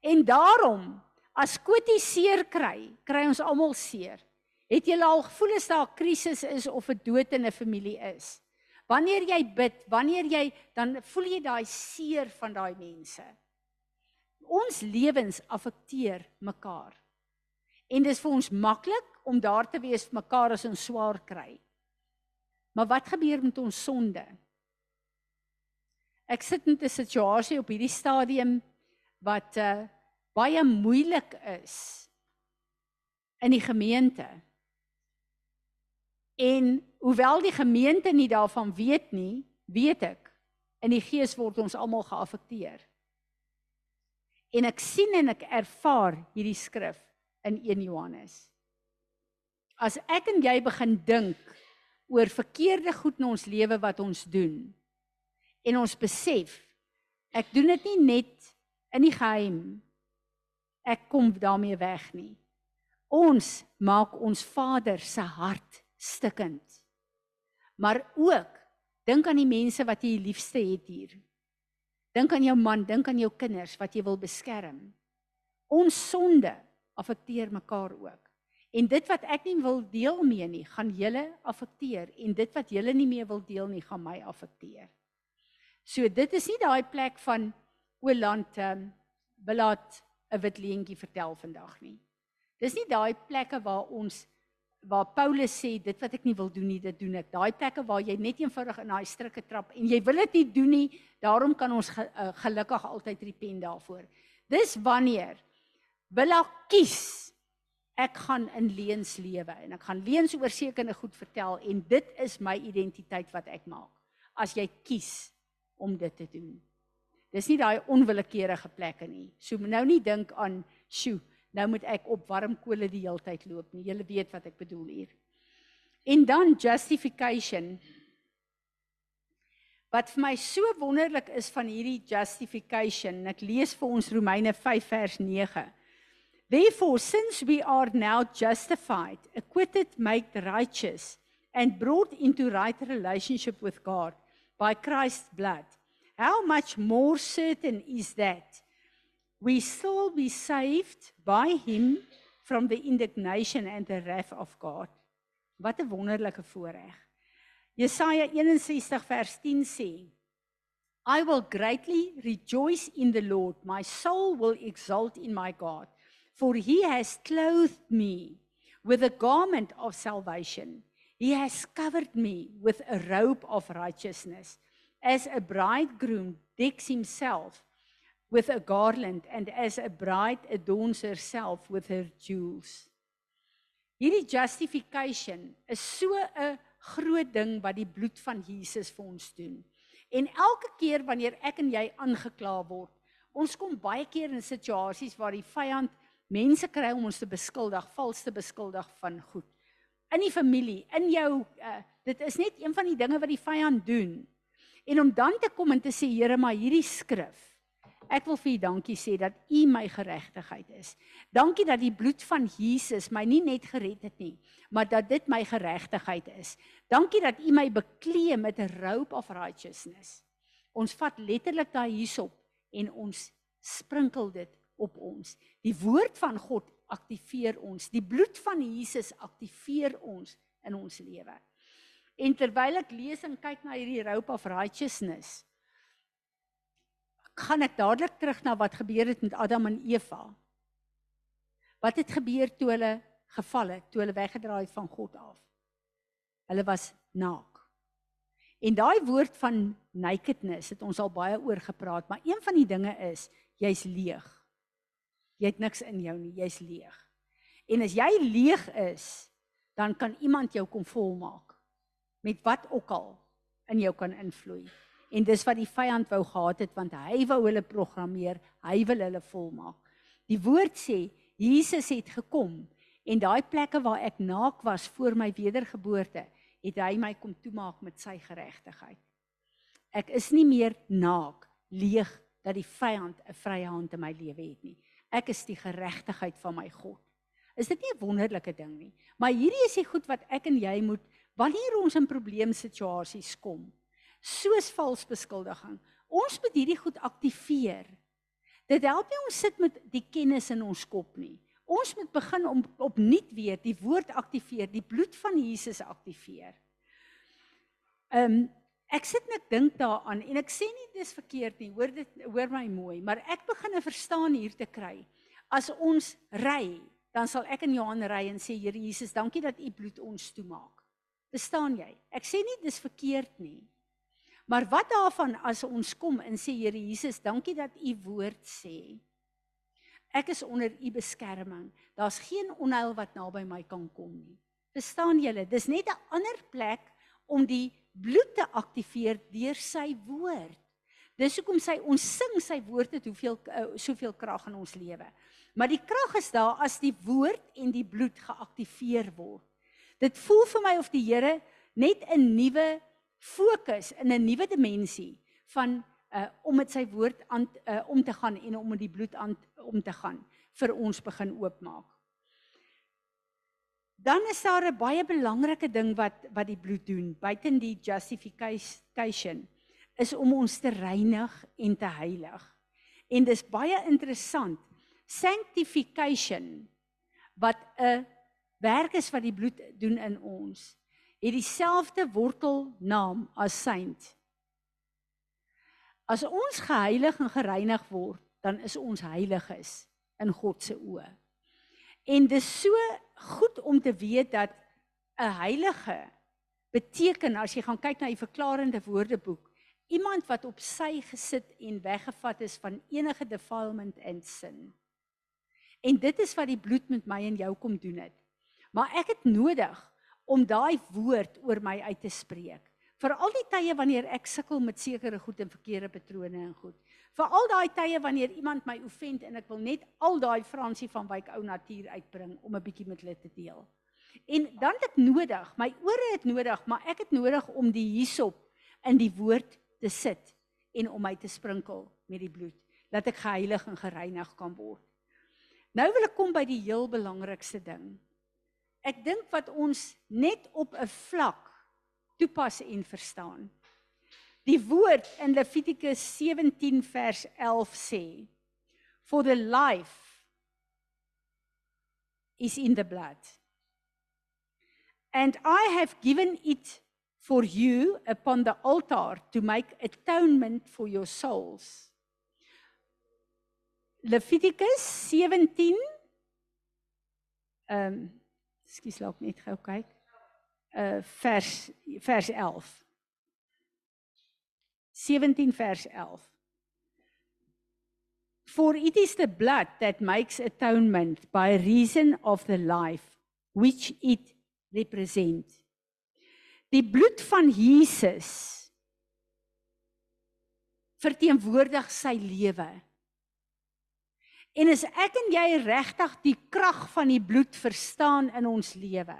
[SPEAKER 1] En daarom as Kotie seer kry, kry ons almal seer. Het jy al gevoel as daar 'n krisis is of 'n dood in 'n familie is? Wanneer jy bid, wanneer jy dan voel jy daai seer van daai mense. Ons lewens affekteer mekaar. En dis vir ons maklik om daar te wees vir mekaar as ons swaar kry. Maar wat gebeur met ons sonde? Ek sit in 'n situasie op hierdie stadium wat uh baie moeilik is in die gemeente. En hoewel die gemeente nie daarvan weet nie, weet ek in die gees word ons almal geaffekteer. En ek sien en ek ervaar hierdie skrif in 1 Johannes. As ek en jy begin dink oor verkeerde goed in ons lewe wat ons doen en ons besef ek doen dit nie net in die geheim ek kom daarmee weg nie. Ons maak ons Vader se hart stikkend. Maar ook dink aan die mense wat jy liefste het hier. Dink aan jou man, dink aan jou kinders wat jy wil beskerm. Ons sonde affekteer mekaar ook. En dit wat ek nie wil deel mee nie, gaan julle affekteer en dit wat julle nie meer wil deel nie, gaan my affekteer. So dit is nie daai plek van Oland ehm um, belaat 'n wit leentjie vertel vandag nie. Dis nie daai plekke waar ons waar Paulus sê dit wat ek nie wil doen nie, dit doen ek. Daai plekke waar jy net eenvoudig in daai strikke trap en jy wil dit nie doen nie, daarom kan ons ge, uh, gelukkig altyd repent daarvoor. Dis wanneer ek kies ek gaan in leuns lewe en ek gaan leuns oor sekere goed vertel en dit is my identiteit wat ek maak. As jy kies om dit te doen. Dis nie daai onwillekeurige plekke nie. So nou nie dink aan, "Sjoe, nou moet ek op warm kole die hele tyd loop nie." Julle weet wat ek bedoel hier. En dan justification. Wat vir my so wonderlik is van hierdie justification, ek lees vir ons Romeine 5 vers 9. Therefore, since we are now justified, acquitted, made righteous, and brought into right relationship with God by Christ's blood, how much more certain is that we still be saved by him from the indignation and the wrath of God. Wat 'n wonderlike voorreg. Jesaja 61 vers 10 sê: I will greatly rejoice in the Lord, my soul will exult in my God for he has clothed me with a garment of salvation. He has covered me with a robe of righteousness, as a bridegroom decks himself with a garland, and as a bride adorns herself with her jewels. Hierdie justification is so 'n groot ding wat die bloed van Jesus vir ons doen. En elke keer wanneer ek en jy aangekla word, ons kom baie keer in situasies waar die vyand mense kry om ons te beskuldig, vals te beskuldig van goed. In die familie, in jou uh, dit is net een van die dinge wat die vyand doen. En om dan te kom en te sê Here, maar hierdie skrif Ek wil vir U dankie sê dat U my geregtigheid is. Dankie dat die bloed van Jesus my nie net gered het nie, maar dat dit my geregtigheid is. Dankie dat U my bekleë met 'n robe of righteousness. Ons vat letterlik daai hierop en ons sprinkel dit op ons. Die woord van God aktiveer ons. Die bloed van Jesus aktiveer ons in ons lewe. En terwyl ek lees en kyk na hierdie rope of righteousness, gaan ek dadelik terug na wat gebeur het met Adam en Eva. Wat het gebeur toe hulle geval het, toe hulle weggedraai het van God af? Hulle was naak. En daai woord van nakedness het ons al baie oor gepraat, maar een van die dinge is jy's leeg. Jy het niks in jou nie, jy's leeg. En as jy leeg is, dan kan iemand jou kom volmaak met wat ook al in jou kan invloei. En dis wat die vyand wou gehad het want hy wou hulle programmeer, hy wil hulle volmaak. Die woord sê Jesus het gekom en daai plekke waar ek naak was voor my wedergeboorte, het hy my kom toemaak met sy geregtigheid. Ek is nie meer naak, leeg dat die vyand 'n vrye hand in my lewe het nie ek is die geregtigheid van my God. Is dit nie 'n wonderlike ding nie? Maar hierdie is die goed wat ek en jy moet wanneer ons in probleemsituasies kom, soos vals beskuldiging. Ons moet hierdie goed aktiveer. Dit help nie ons sit met die kennis in ons kop nie. Ons moet begin om opnuut weer die woord aktiveer, die bloed van Jesus aktiveer. Ehm um, Ek sit net dink daaraan en ek sê nie dis verkeerd nie. Hoor dit hoor my mooi, maar ek begin 'n verstaan hier te kry. As ons ry, dan sal ek in Johan ry en sê Here Jesus, dankie dat U bloed ons toemaak. Verstaan jy? Ek sê nie dis verkeerd nie. Maar wat daarvan as ons kom en sê Here Jesus, dankie dat U woord sê ek is onder U beskerming. Daar's geen onheil wat naby my kan kom nie. Verstaan julle? Dis net 'n ander plek om die bloed te aktiveer deur sy woord. Dis hoekom sy ons sing sy woord het hoeveel uh, soveel krag in ons lewe. Maar die krag is daar as die woord en die bloed geaktiveer word. Dit voel vir my of die Here net 'n nuwe fokus in 'n nuwe dimensie van uh, om met sy woord aan uh, om te gaan en om met die bloed aan om te gaan vir ons begin oopmaak. Dan is daar 'n baie belangrike ding wat wat die bloed doen, buiten die justification, is om ons te reinig en te heilig. En dis baie interessant. Sanctification wat 'n werk is wat die bloed doen in ons, het dieselfde wortelnaam as saint. As ons geheilig en gereinig word, dan is ons heiliges in God se oë. En dis so goed om te weet dat 'n heilige beteken as jy gaan kyk na die verklarende woordeboek, iemand wat op sy gesit en weggevat is van enige defilement en sin. En dit is wat die bloed met my en jou kom doen het. Maar ek het nodig om daai woord oor my uit te spreek. Vir al die tye wanneer ek sukkel met sekere goed en verkeerde patrone en goed. Vir al daai tye wanneer iemand my offend en ek wil net al daai Fransie van Wyk ou natuur uitbring om 'n bietjie met hulle te deel. En dan het ek nodig, my ore het nodig, maar ek het nodig om die hierop in die woord te sit en om my te sprinkel met die bloed dat ek geheilig en gereinig kan word. Nou wil ek kom by die heel belangrikste ding. Ek dink wat ons net op 'n vlak toepas en verstaan. Die woord in Levitikus 17 vers 11 sê: For the life is in the blood. And I have given it for you upon the altar to make atonement for your souls. Levitikus 17 ehm um, Ekskuus, laat net gou kyk. Uh vers vers 11. 17 vers 11. For it is the blood that makes atonement by reason of the life which it represent. Die bloed van Jesus verteenwoordig sy lewe. En as ek en jy regtig die krag van die bloed verstaan in ons lewe.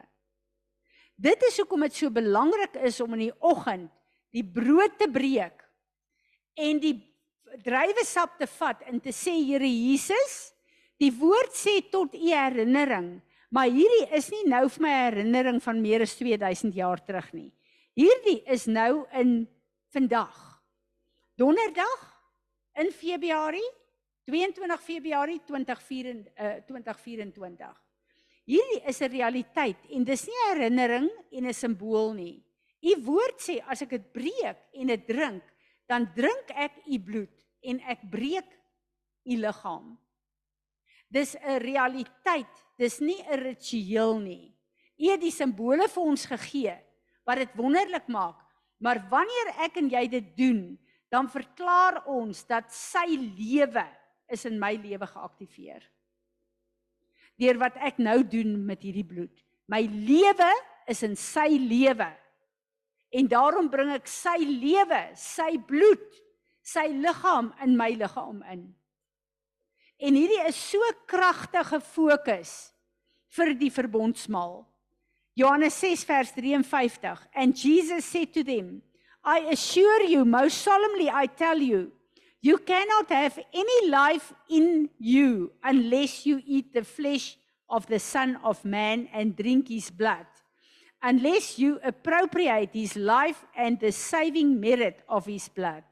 [SPEAKER 1] Dit is hoekom dit so belangrik is om in die oggend die brood te breek en die druiwesap te vat en te sê Here Jesus, die woord sê tot u herinnering, maar hierdie is nie nou vir my herinnering van meer as 2000 jaar terug nie. Hierdie is nou in vandag. Donderdag in Februarie 22 Februarie 2024. Uh, Hierdie is 'n realiteit en dis nie 'n herinnering en 'n simbool nie. U woord sê as ek dit breek en dit drink, dan drink ek u bloed en ek breek u liggaam. Dis 'n realiteit, dis nie 'n ritueel nie. U het die simbole vir ons gegee wat dit wonderlik maak. Maar wanneer ek en jy dit doen, dan verklaar ons dat sy lewe is in my lewe geaktiveer. Deur wat ek nou doen met hierdie bloed. My lewe is in sy lewe. En daarom bring ek sy lewe, sy bloed, sy liggaam in my liggaam in. En hierdie is so kragtige fokus vir die verbondsmaal. Johannes 6 vers 53 and Jesus said to them I assure you most solemnly I tell you You cannot have any life in you unless you eat the flesh of the Son of Man and drink his blood, unless you appropriate his life and the saving merit of his blood.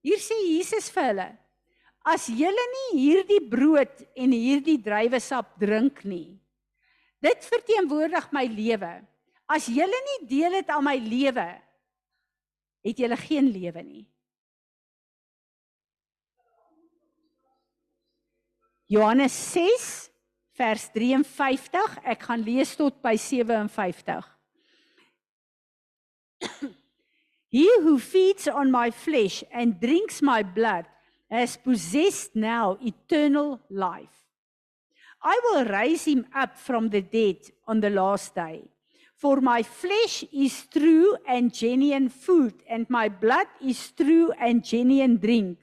[SPEAKER 1] Hier sê Jesus vir hulle: As julle nie hierdie brood en hierdie druiwesap drink nie, dit verteenwoordig my lewe. As julle nie deel het aan my lewe, het julle geen lewe nie. Johannes 6 vers 53. Ek gaan lees tot by 57. He who feeds on my flesh and drinks my blood has possessed now eternal life. I will raise him up from the dead on the last day. For my flesh is true and genuine food, and my blood is true and genuine drink.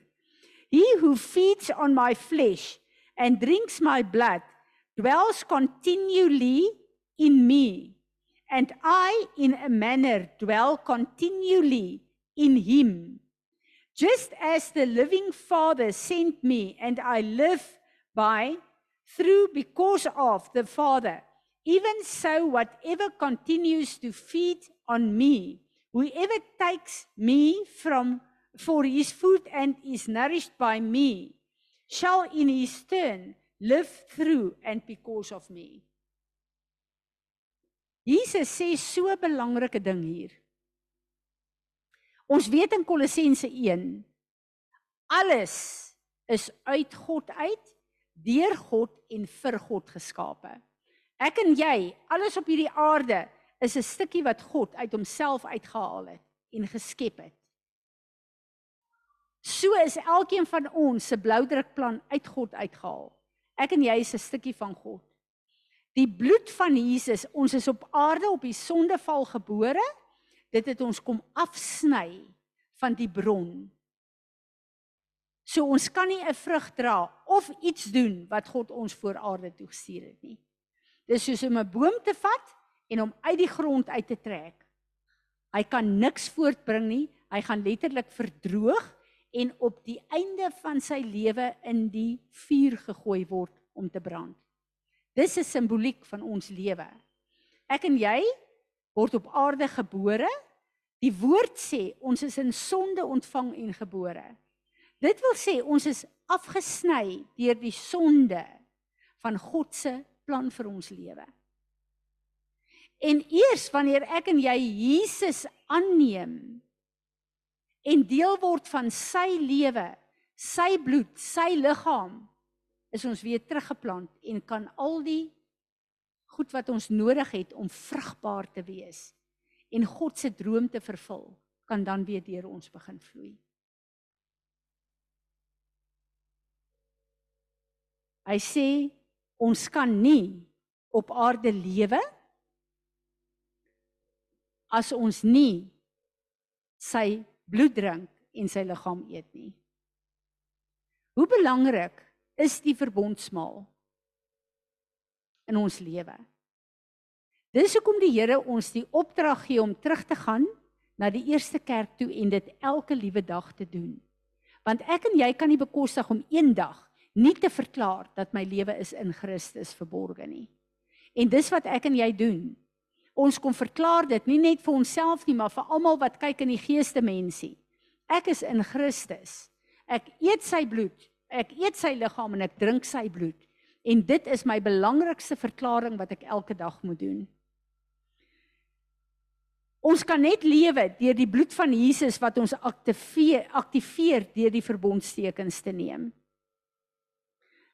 [SPEAKER 1] He who feeds on my flesh and drinks my blood dwells continually in me, and I, in a manner, dwell continually in him. Just as the living Father sent me, and I live by, through, because of the Father, even so, whatever continues to feed on me, whoever takes me from for his food and is nourished by me, shall in his turn live through and because of me. Jesus sê so 'n belangrike ding hier. Ons weet in Kolossense 1 alles is uit God uit, deur God en vir God geskape. Ek en jy, alles op hierdie aarde is 'n stukkie wat God uit homself uitgehaal het en geskep het. So is elkeen van ons se bloudrukplan uit God uitgehaal. Ek en jy is 'n stukkie van God. Die bloed van Jesus, ons is op aarde op die sondeval gebore. dit het ons kom afsny van die bron. So ons kan nie 'n vrug dra of iets doen wat God ons voor aarde toe gestuur het nie. Dis soos om 'n boom te vat en hom uit die grond uit te trek. Hy kan niks voortbring nie. Hy gaan letterlik verdroog en op die einde van sy lewe in die vuur gegooi word om te brand. Dis 'n simboliek van ons lewe. Ek en jy word op aarde gebore. Die woord sê ons is in sonde ontvang en gebore. Dit wil sê ons is afgesny deur die sonde van God se plan vir ons lewe. En eers wanneer ek en jy Jesus aanneem en deel word van sy lewe, sy bloed, sy liggaam, is ons weer teruggeplant en kan al die goed wat ons nodig het om vrugbaar te wees en God se droom te vervul, kan dan weer deur ons begin vloei. Hy sê ons kan nie op aarde lewe as ons nie sy bloed drink en sy liggaam eet nie. Hoe belangrik is die verbondsmaal in ons lewe? Dis hoekom die Here ons die opdrag gee om terug te gaan na die eerste kerk toe en dit elke liewe dag te doen. Want ek en jy kan nie bekostig om eendag nie te verklaar dat my lewe is in Christus verborge nie. En dis wat ek en jy doen. Ons kom verklaar dit nie net vir onsself nie, maar vir almal wat kyk in die geeste mensie. Ek is in Christus. Ek eet sy bloed. Ek eet sy liggaam en ek drink sy bloed. En dit is my belangrikste verklaring wat ek elke dag moet doen. Ons kan net lewe deur die bloed van Jesus wat ons aktiveer aktiveer deur die verbondstekens te neem.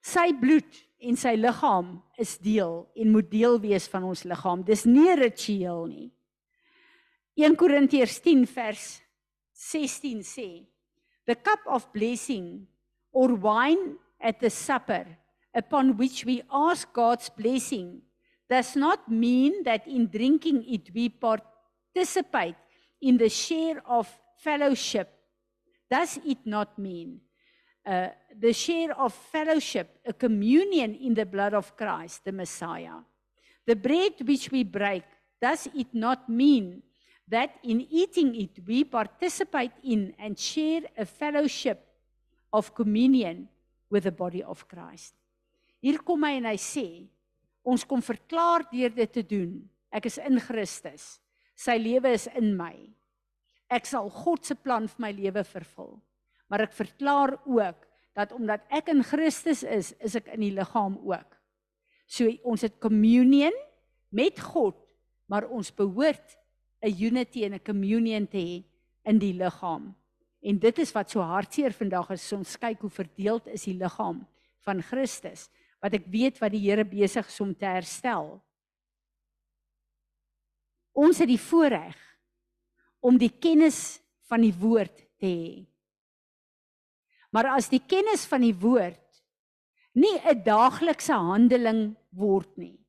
[SPEAKER 1] Sy bloed en sy liggaam is deel en moet deel wees van ons liggaam. Dis nie ritueel nie. 1 Korintiërs 10 vers 16 sê: The cup of blessing or wine at the supper upon which we ask God's blessing does not mean that in drinking it we participate in the share of fellowship. Does it not mean uh, the share of fellowship, a communion in the blood of Christ, the Messiah. The bread which we break, does it not mean that in eating it we participate in and share a fellowship of communion with the body of Christ? Hier kom hy en hy sê, ons kom verklaar deur dit te doen. Ek is in Christus. Sy lewe is in my. Ek sal God se plan vir my lewe vervul maar ek verklaar ook dat omdat ek in Christus is, is ek in die liggaam ook. So ons het communion met God, maar ons behoort 'n unity en 'n communion te hê in die liggaam. En dit is wat so hartseer vandag is, ons kyk hoe verdeeld is die liggaam van Christus, wat ek weet wat die Here besig is om te herstel. Ons het die voorreg om die kennis van die woord te hê. Maar as die kennis van die woord nie 'n daaglikse handeling word nie,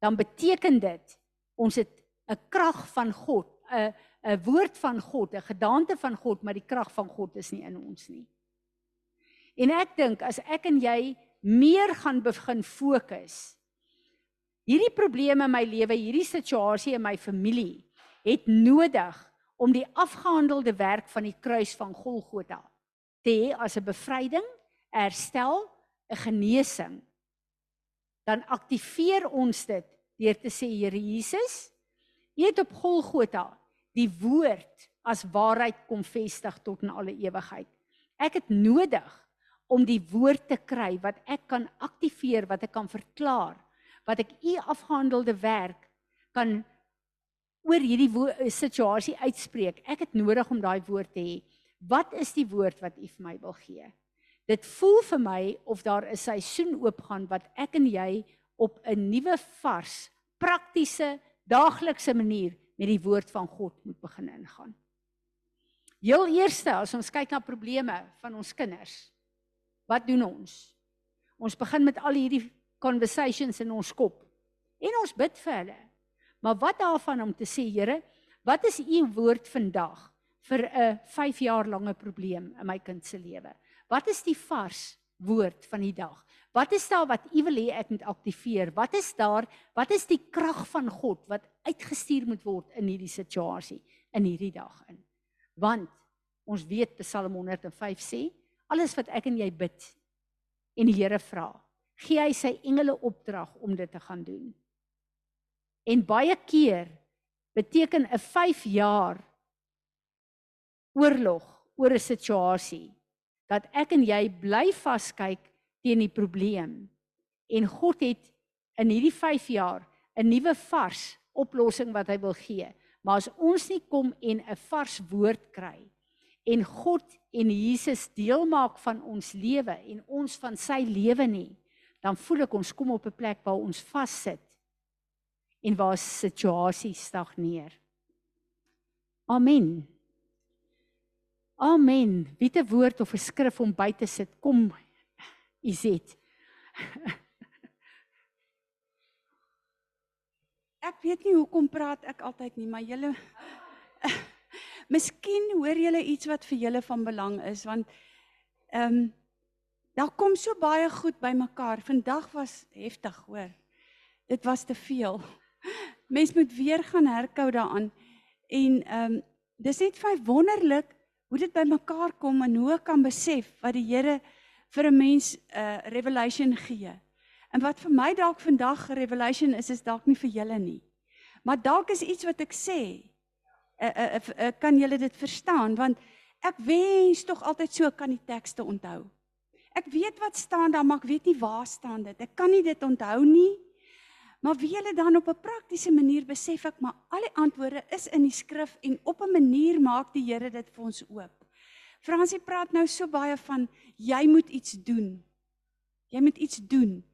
[SPEAKER 1] dan beteken dit ons het 'n krag van God, 'n 'n woord van God, 'n gedagte van God, maar die krag van God is nie in ons nie. En ek dink as ek en jy meer gaan begin fokus hierdie probleme in my lewe, hierdie situasie in my familie het nodig om die afgehandelde werk van die kruis van Golgotha te hê as 'n bevryding, herstel, 'n genesing, dan aktiveer ons dit deur te sê Here Jesus, U het op Golgotha die woord as waarheid kom vestig tot in alle ewigheid. Ek het nodig om die woord te kry wat ek kan aktiveer, wat ek kan verklaar, wat ek u afgehandelde werk kan oor hierdie situasie uitspreek. Ek het nodig om daai woord te hê. Wat is die woord wat U vir my wil gee? Dit voel vir my of daar 'n seisoen oopgaan wat ek en jy op 'n nuwe vars, praktiese, daaglikse manier met die woord van God moet begin ingaan. Heel eerste, as ons kyk na probleme van ons kinders, wat doen ons? Ons begin met al hierdie conversations in ons kop en ons bid vir hulle. Maar wat daarvan om te sê, Here, Wat is u woord vandag vir 'n 5 jaar lange probleem in my kind se lewe? Wat is die vars woord van die dag? Wat is daar wat u wil hê ek moet aktiveer? Wat is daar? Wat is die krag van God wat uitgestuur moet word in hierdie situasie in hierdie dag in? Want ons weet Psalm 105 sê, alles wat ek en jy bid en die Here vra, gee hy sy engele opdrag om dit te gaan doen. En baie keer beteken 'n 5 jaar oorlog oor 'n situasie dat ek en jy bly vaskyk teen die probleem. En God het in hierdie 5 jaar 'n nuwe vars oplossing wat hy wil gee. Maar as ons nie kom en 'n vars woord kry en God en Jesus deel maak van ons lewe en ons van sy lewe nie, dan voel ek ons kom op 'n plek waar ons vassit en waar situasie stagneer. Amen. Amen. Wie 'n woord of 'n skrif om by te sit. Kom Izet.
[SPEAKER 2] Ek weet nie hoekom praat ek altyd nie, maar julle Miskien hoor julle iets wat vir julle van belang is want ehm um, daar kom so baie goed bymekaar. Vandag was heftig, hoor. Dit was te veel. Mens moet weer gaan herkou daaraan en ehm um, dis net vir wonderlik hoe dit bymekaar kom en hoe kan besef wat die Here vir 'n mens 'n uh, eh, revelation gee. En wat vir my dalk vandag 'n revelation is, is dalk nie vir julle nie. Maar dalk is iets wat ek sê. Uh, uh, uh, kan julle dit verstaan want ek wens tog altyd so kan die tekste onthou. Ek weet wat staan daar, maar ek weet nie waar staan dit. Ek kan nie dit onthou nie. Maar wie julle dan op 'n praktiese manier besef ek maar al die antwoorde is in die skrif en op 'n manier maak die Here dit vir ons oop. Fransie praat nou so baie van jy moet iets doen. Jy moet iets doen.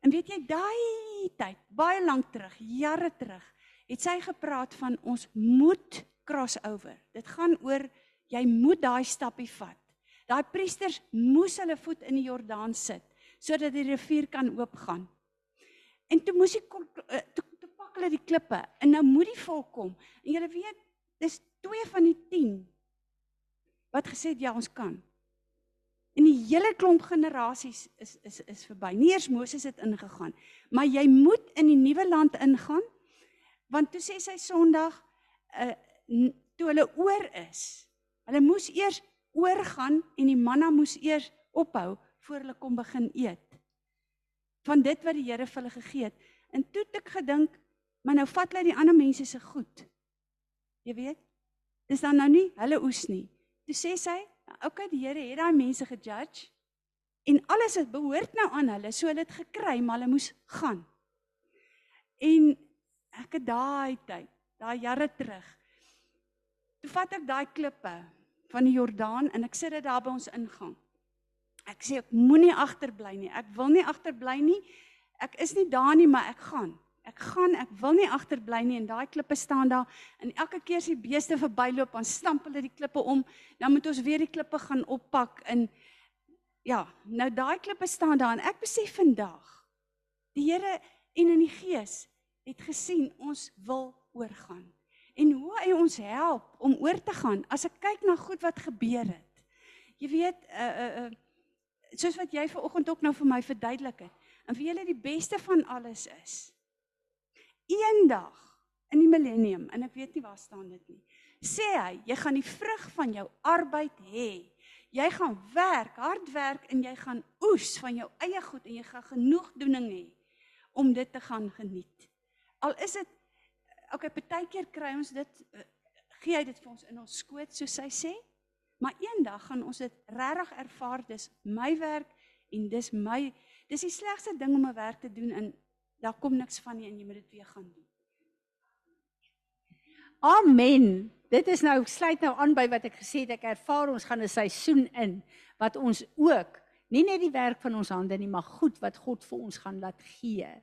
[SPEAKER 2] En weet jy daai tyd, baie lank terug, jare terug, het sy gepraat van ons moet crossover. Dit gaan oor jy moet daai stappie vat. Daai priesters moes hulle voet in die Jordaan sit sodat die rivier kan oopgaan. En toe moes hy eh, toe, toe pak hulle die klippe en nou moet die volk kom. En jy weet, dis 2 van die 10 wat gesê het ja, ons kan. En die hele klomp generasies is is is verby. Nie eers Moses het ingegaan, maar jy moet in die nuwe land ingaan. Want toe sê sy Sondag uh toe hulle oor is. Hulle moes eers oorgaan en die manna moes eers ophou voor hulle kon begin eet. Van dit wat die Here vir hulle gegee het. En toe het ek gedink, maar nou vat hulle die ander mense se goed. Jy weet? Dis dan nou nie hulle oes nie. Toe sê sy, "Oké, okay, die Here het daai mense gejudge en alles het behoort nou aan hulle, so hulle het gekry, maar hulle moes gaan." En ek het daai tyd, daai jare terug, toe vat ek daai klippe van die Jordaan en ek sit dit daar by ons ingang. Ek sê ek moenie agterbly nie. Ek wil nie agterbly nie. Ek is nie daar nie, maar ek gaan. Ek gaan, ek wil nie agterbly nie en daai klippe staan daar en elke keer as die beeste verbyloop, dan stamp hulle die klippe om. Dan moet ons weer die klippe gaan oppak in ja, nou daai klippe staan daar en ek besef vandag die Here en in die Gees het gesien ons wil oorgaan. En hoe hy ons help om oor te gaan as ek kyk na goed wat gebeur het. Jy weet, uh uh, uh soos wat jy vanoggend ook nou vir my verduidelik het. En vir julle die beste van alles is eendag in die millennium en ek weet nie waar staan dit nie. Sê hy, jy gaan die vrug van jou arbeid hê. Jy gaan werk, hard werk en jy gaan oes van jou eie goed en jy gaan genoegdoening hê om dit te gaan geniet. Al is dit okay, partykeer kry ons dit eh, gee hy dit vir ons in ons skoot soos hy sê. Maar eendag gaan ons dit regtig ervaar dis my werk en dis my dis die slegste ding om 'n werk te doen in daar kom niks van nie en jy moet dit weer gaan doen.
[SPEAKER 1] Amen. Dit is nou sluit nou aan by wat ek gesê het ek ervaar ons gaan 'n seisoen in wat ons ook nie net die werk van ons hande nie maar goed wat God vir ons gaan laat gee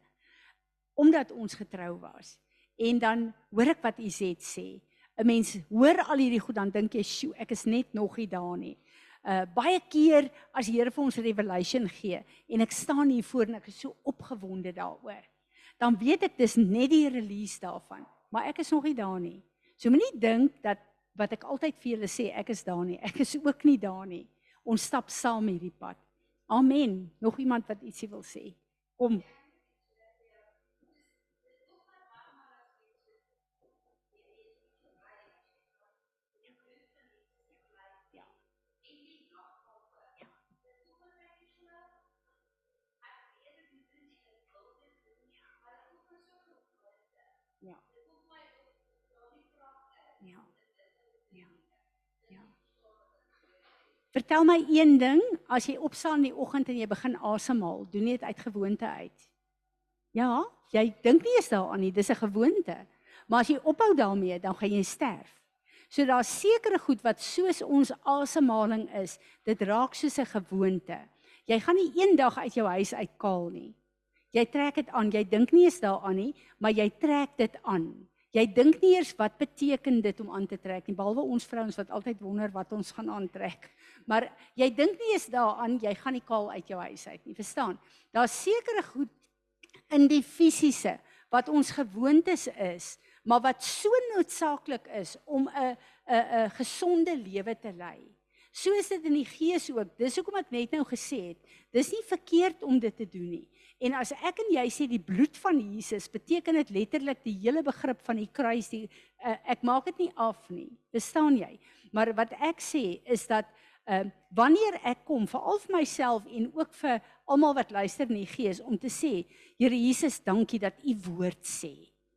[SPEAKER 1] omdat ons getrou was. En dan hoor ek wat Izet sê. 'n Mens hoor al hierdie goed dan dink jy, "Sjoe, ek is net nog nie daar nie." Uh baie keer as die Here vir ons revelation gee en ek staan hier voor en ek is so opgewonde daaroor. Dan weet ek dis net die release daarvan, maar ek is nog nie daar nie. So moenie dink dat wat ek altyd vir julle sê, ek is daar nie. Ek is ook nie daar nie. Ons stap saam hierdie pad. Amen. Nog iemand wat ietsie wil sê? Kom. Vertel my een ding, as jy opstaan in die oggend en jy begin asemhaal, doen jy dit uit gewoonte uit? Ja, jy dink nie eens daaraan nie, dis 'n gewoonte. Maar as jy ophou daarmee, dan gaan jy sterf. So daar's sekere goed wat soos ons asemhaling is, dit raak soos 'n gewoonte. Jy gaan nie eendag uit jou huis uitkaal nie. Jy trek dit aan. Jy dink nie eens daaraan nie, maar jy trek dit aan. Jy dink nie eers wat beteken dit om aan te trek nie, behalwe ons vrouens wat altyd wonder wat ons gaan aantrek. Maar jy dink nie eens daaraan jy gaan nie kaal uit jou huis uit nie, verstaan? Daar's sekere goed in die fisiese wat ons gewoontes is, maar wat so noodsaaklik is om 'n 'n 'n gesonde lewe te lei. So is dit in die gees ook. Dis hoekom ek net nou gesê het, dis nie verkeerd om dit te doen nie. En as ek en jy sê die bloed van Jesus, beteken dit letterlik die hele begrip van die kruis. Die, uh, ek maak dit nie af nie. Verstaan jy? Maar wat ek sê is dat ehm uh, wanneer ek kom vir al vir myself en ook vir almal wat luister in die gees om te sê, Here Jesus, dankie dat U woord sê.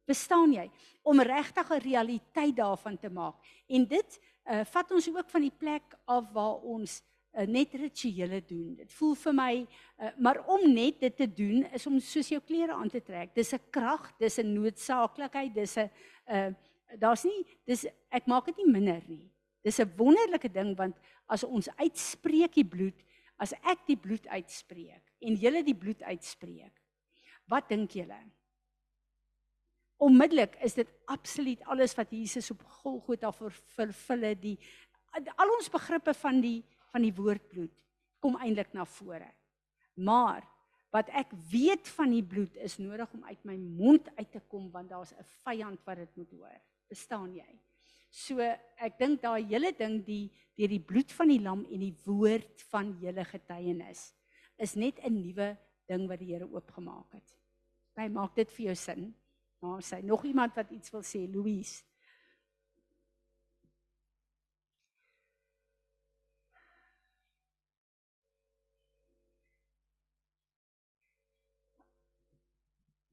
[SPEAKER 1] Verstaan jy? Om regtig 'n realiteit daarvan te maak. En dit uh, vat ons ook van die plek af waar ons uh, net rituele doen. Dit voel vir my uh, maar om net dit te doen is om soos jou klere aan te trek. Dis 'n krag, dis 'n noodsaaklikheid, dis 'n uh, daar's nie dis ek maak dit nie minder nie. Dis 'n wonderlike ding want as ons uitspreek die bloed, as ek die bloed uitspreek en julle die bloed uitspreek. Wat dink julle? Onmiddellik is dit absoluut alles wat Jesus op Golgotha vervul het, die al ons begrippe van die van die woord bloed kom eintlik na vore. Maar wat ek weet van die bloed is nodig om uit my mond uit te kom want daar's 'n vyand wat dit moet hoor. Verstaan jy? So ek dink daai hele ding die deur die bloed van die lam en die woord van julle getuienis is net 'n nuwe ding wat die Here oopgemaak het. Hy maak dit vir jou sin. Maar sy nog iemand wat iets wil sê, Louise.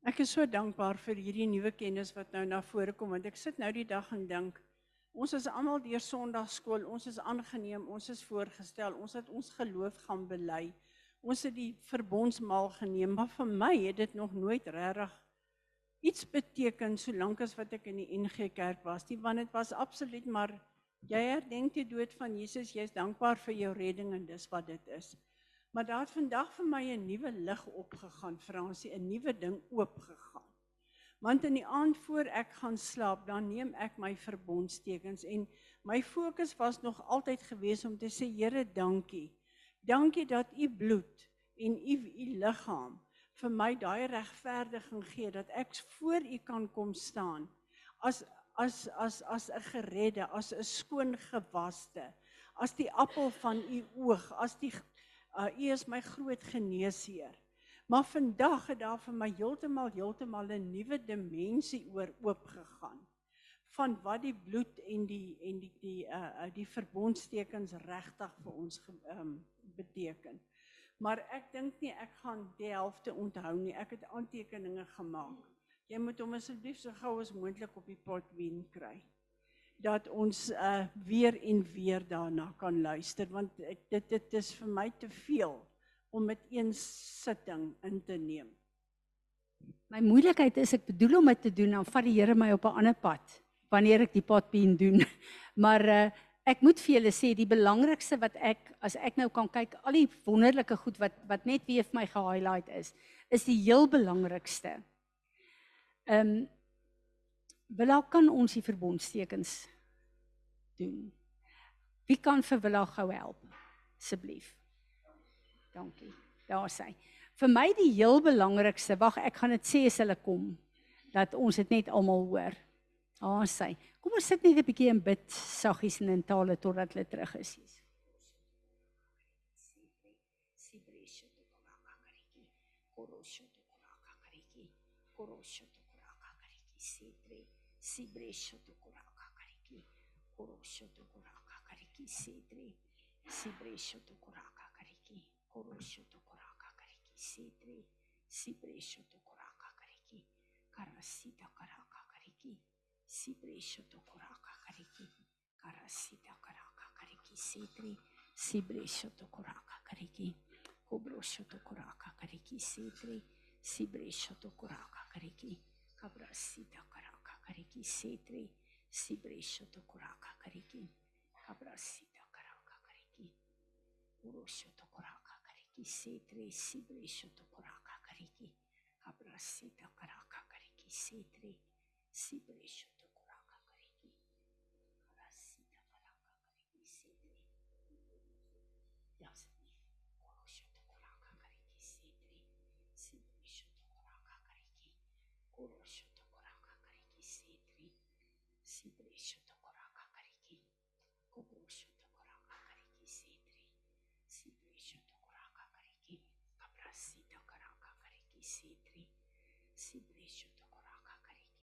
[SPEAKER 3] Ek is so dankbaar vir hierdie nuwe kennis wat nou na vore kom want ek sit nou die dag en dink ons is almal deur Sondagskool, ons is aangeneem, ons is voorgestel, ons het ons geloof gaan bely. Ons het die verbondsmaal geneem, maar vir my het dit nog nooit regtig iets beteken solank as wat ek in die NG Kerk was. Nie want dit was absoluut maar jy herdenk die dood van Jesus, jy's dankbaar vir jou redding en dis wat dit is. Maar daar het vandag vir my 'n nuwe lig opgegaan, Fransie, 'n nuwe ding oopgegaan. Want in die aand voor ek gaan slaap, dan neem ek my verbondstekens en my fokus was nog altyd gewees om te sê Here, dankie. Dankie dat u bloed en u u liggaam vir my daai regverdiging gee dat ek voor u kan kom staan as as as as 'n geredde, as 'n skoon gewaste, as die appel van u oog, as die Uh U is my groot geneesheer. Maar vandag het daar vir my heeltemal heeltemal 'n nuwe dimensie oor oopgegaan van wat die bloed en die en die die uh die verbondstekens regtig vir ons ehm um, beteken. Maar ek dink nie ek gaan die helfte onthou nie. Ek het aantekeninge gemaak. Jy moet hom asseblief so gou as moontlik op die pot wen kry dat ons uh weer en weer daarna kan luister want ek, dit dit is vir my te veel om met een sitting in te neem.
[SPEAKER 1] My moeilikheid is ek bedoel om dit te doen dan vat die Here my op 'n ander pad wanneer ek die potpien doen. Maar uh ek moet vir julle sê die belangrikste wat ek as ek nou kan kyk al die wonderlike goed wat wat net weer vir my ge-highlight is, is die heel belangrikste. Ehm um, Willa kan ons die verbondstekens doen. Wie kan vir Willa gou help? Asseblief. Dankie. Daar sê. Vir my die heel belangrikste, wag, ek gaan dit sê as hulle kom dat ons dit net almal hoor. Ah, sy. Kom ons sit net 'n bietjie en bid saggies en in tale totdat hulle terug is. Jesus. Sibresho to kuraka kariki, korosho to kuraka kariki, sidre, sibresho to kuraka kariki, korosho to kuraka kariki, sidre, sibresho to kuraka kariki, karasita karaka kariki, sibresho to kuraka kariki, karasita karaka kariki, sidre, sibresho to kuraka kariki, kobrosho to kuraka kariki, sidre, sibresho to kuraka kariki, kabrasita karaka kariki setre sibresho to kuraka kariki kabrasita karaka kariki urosho to kuraka kariki setre sibresho to kuraka kariki kabrasita karaka kariki setre sibresho to Yes.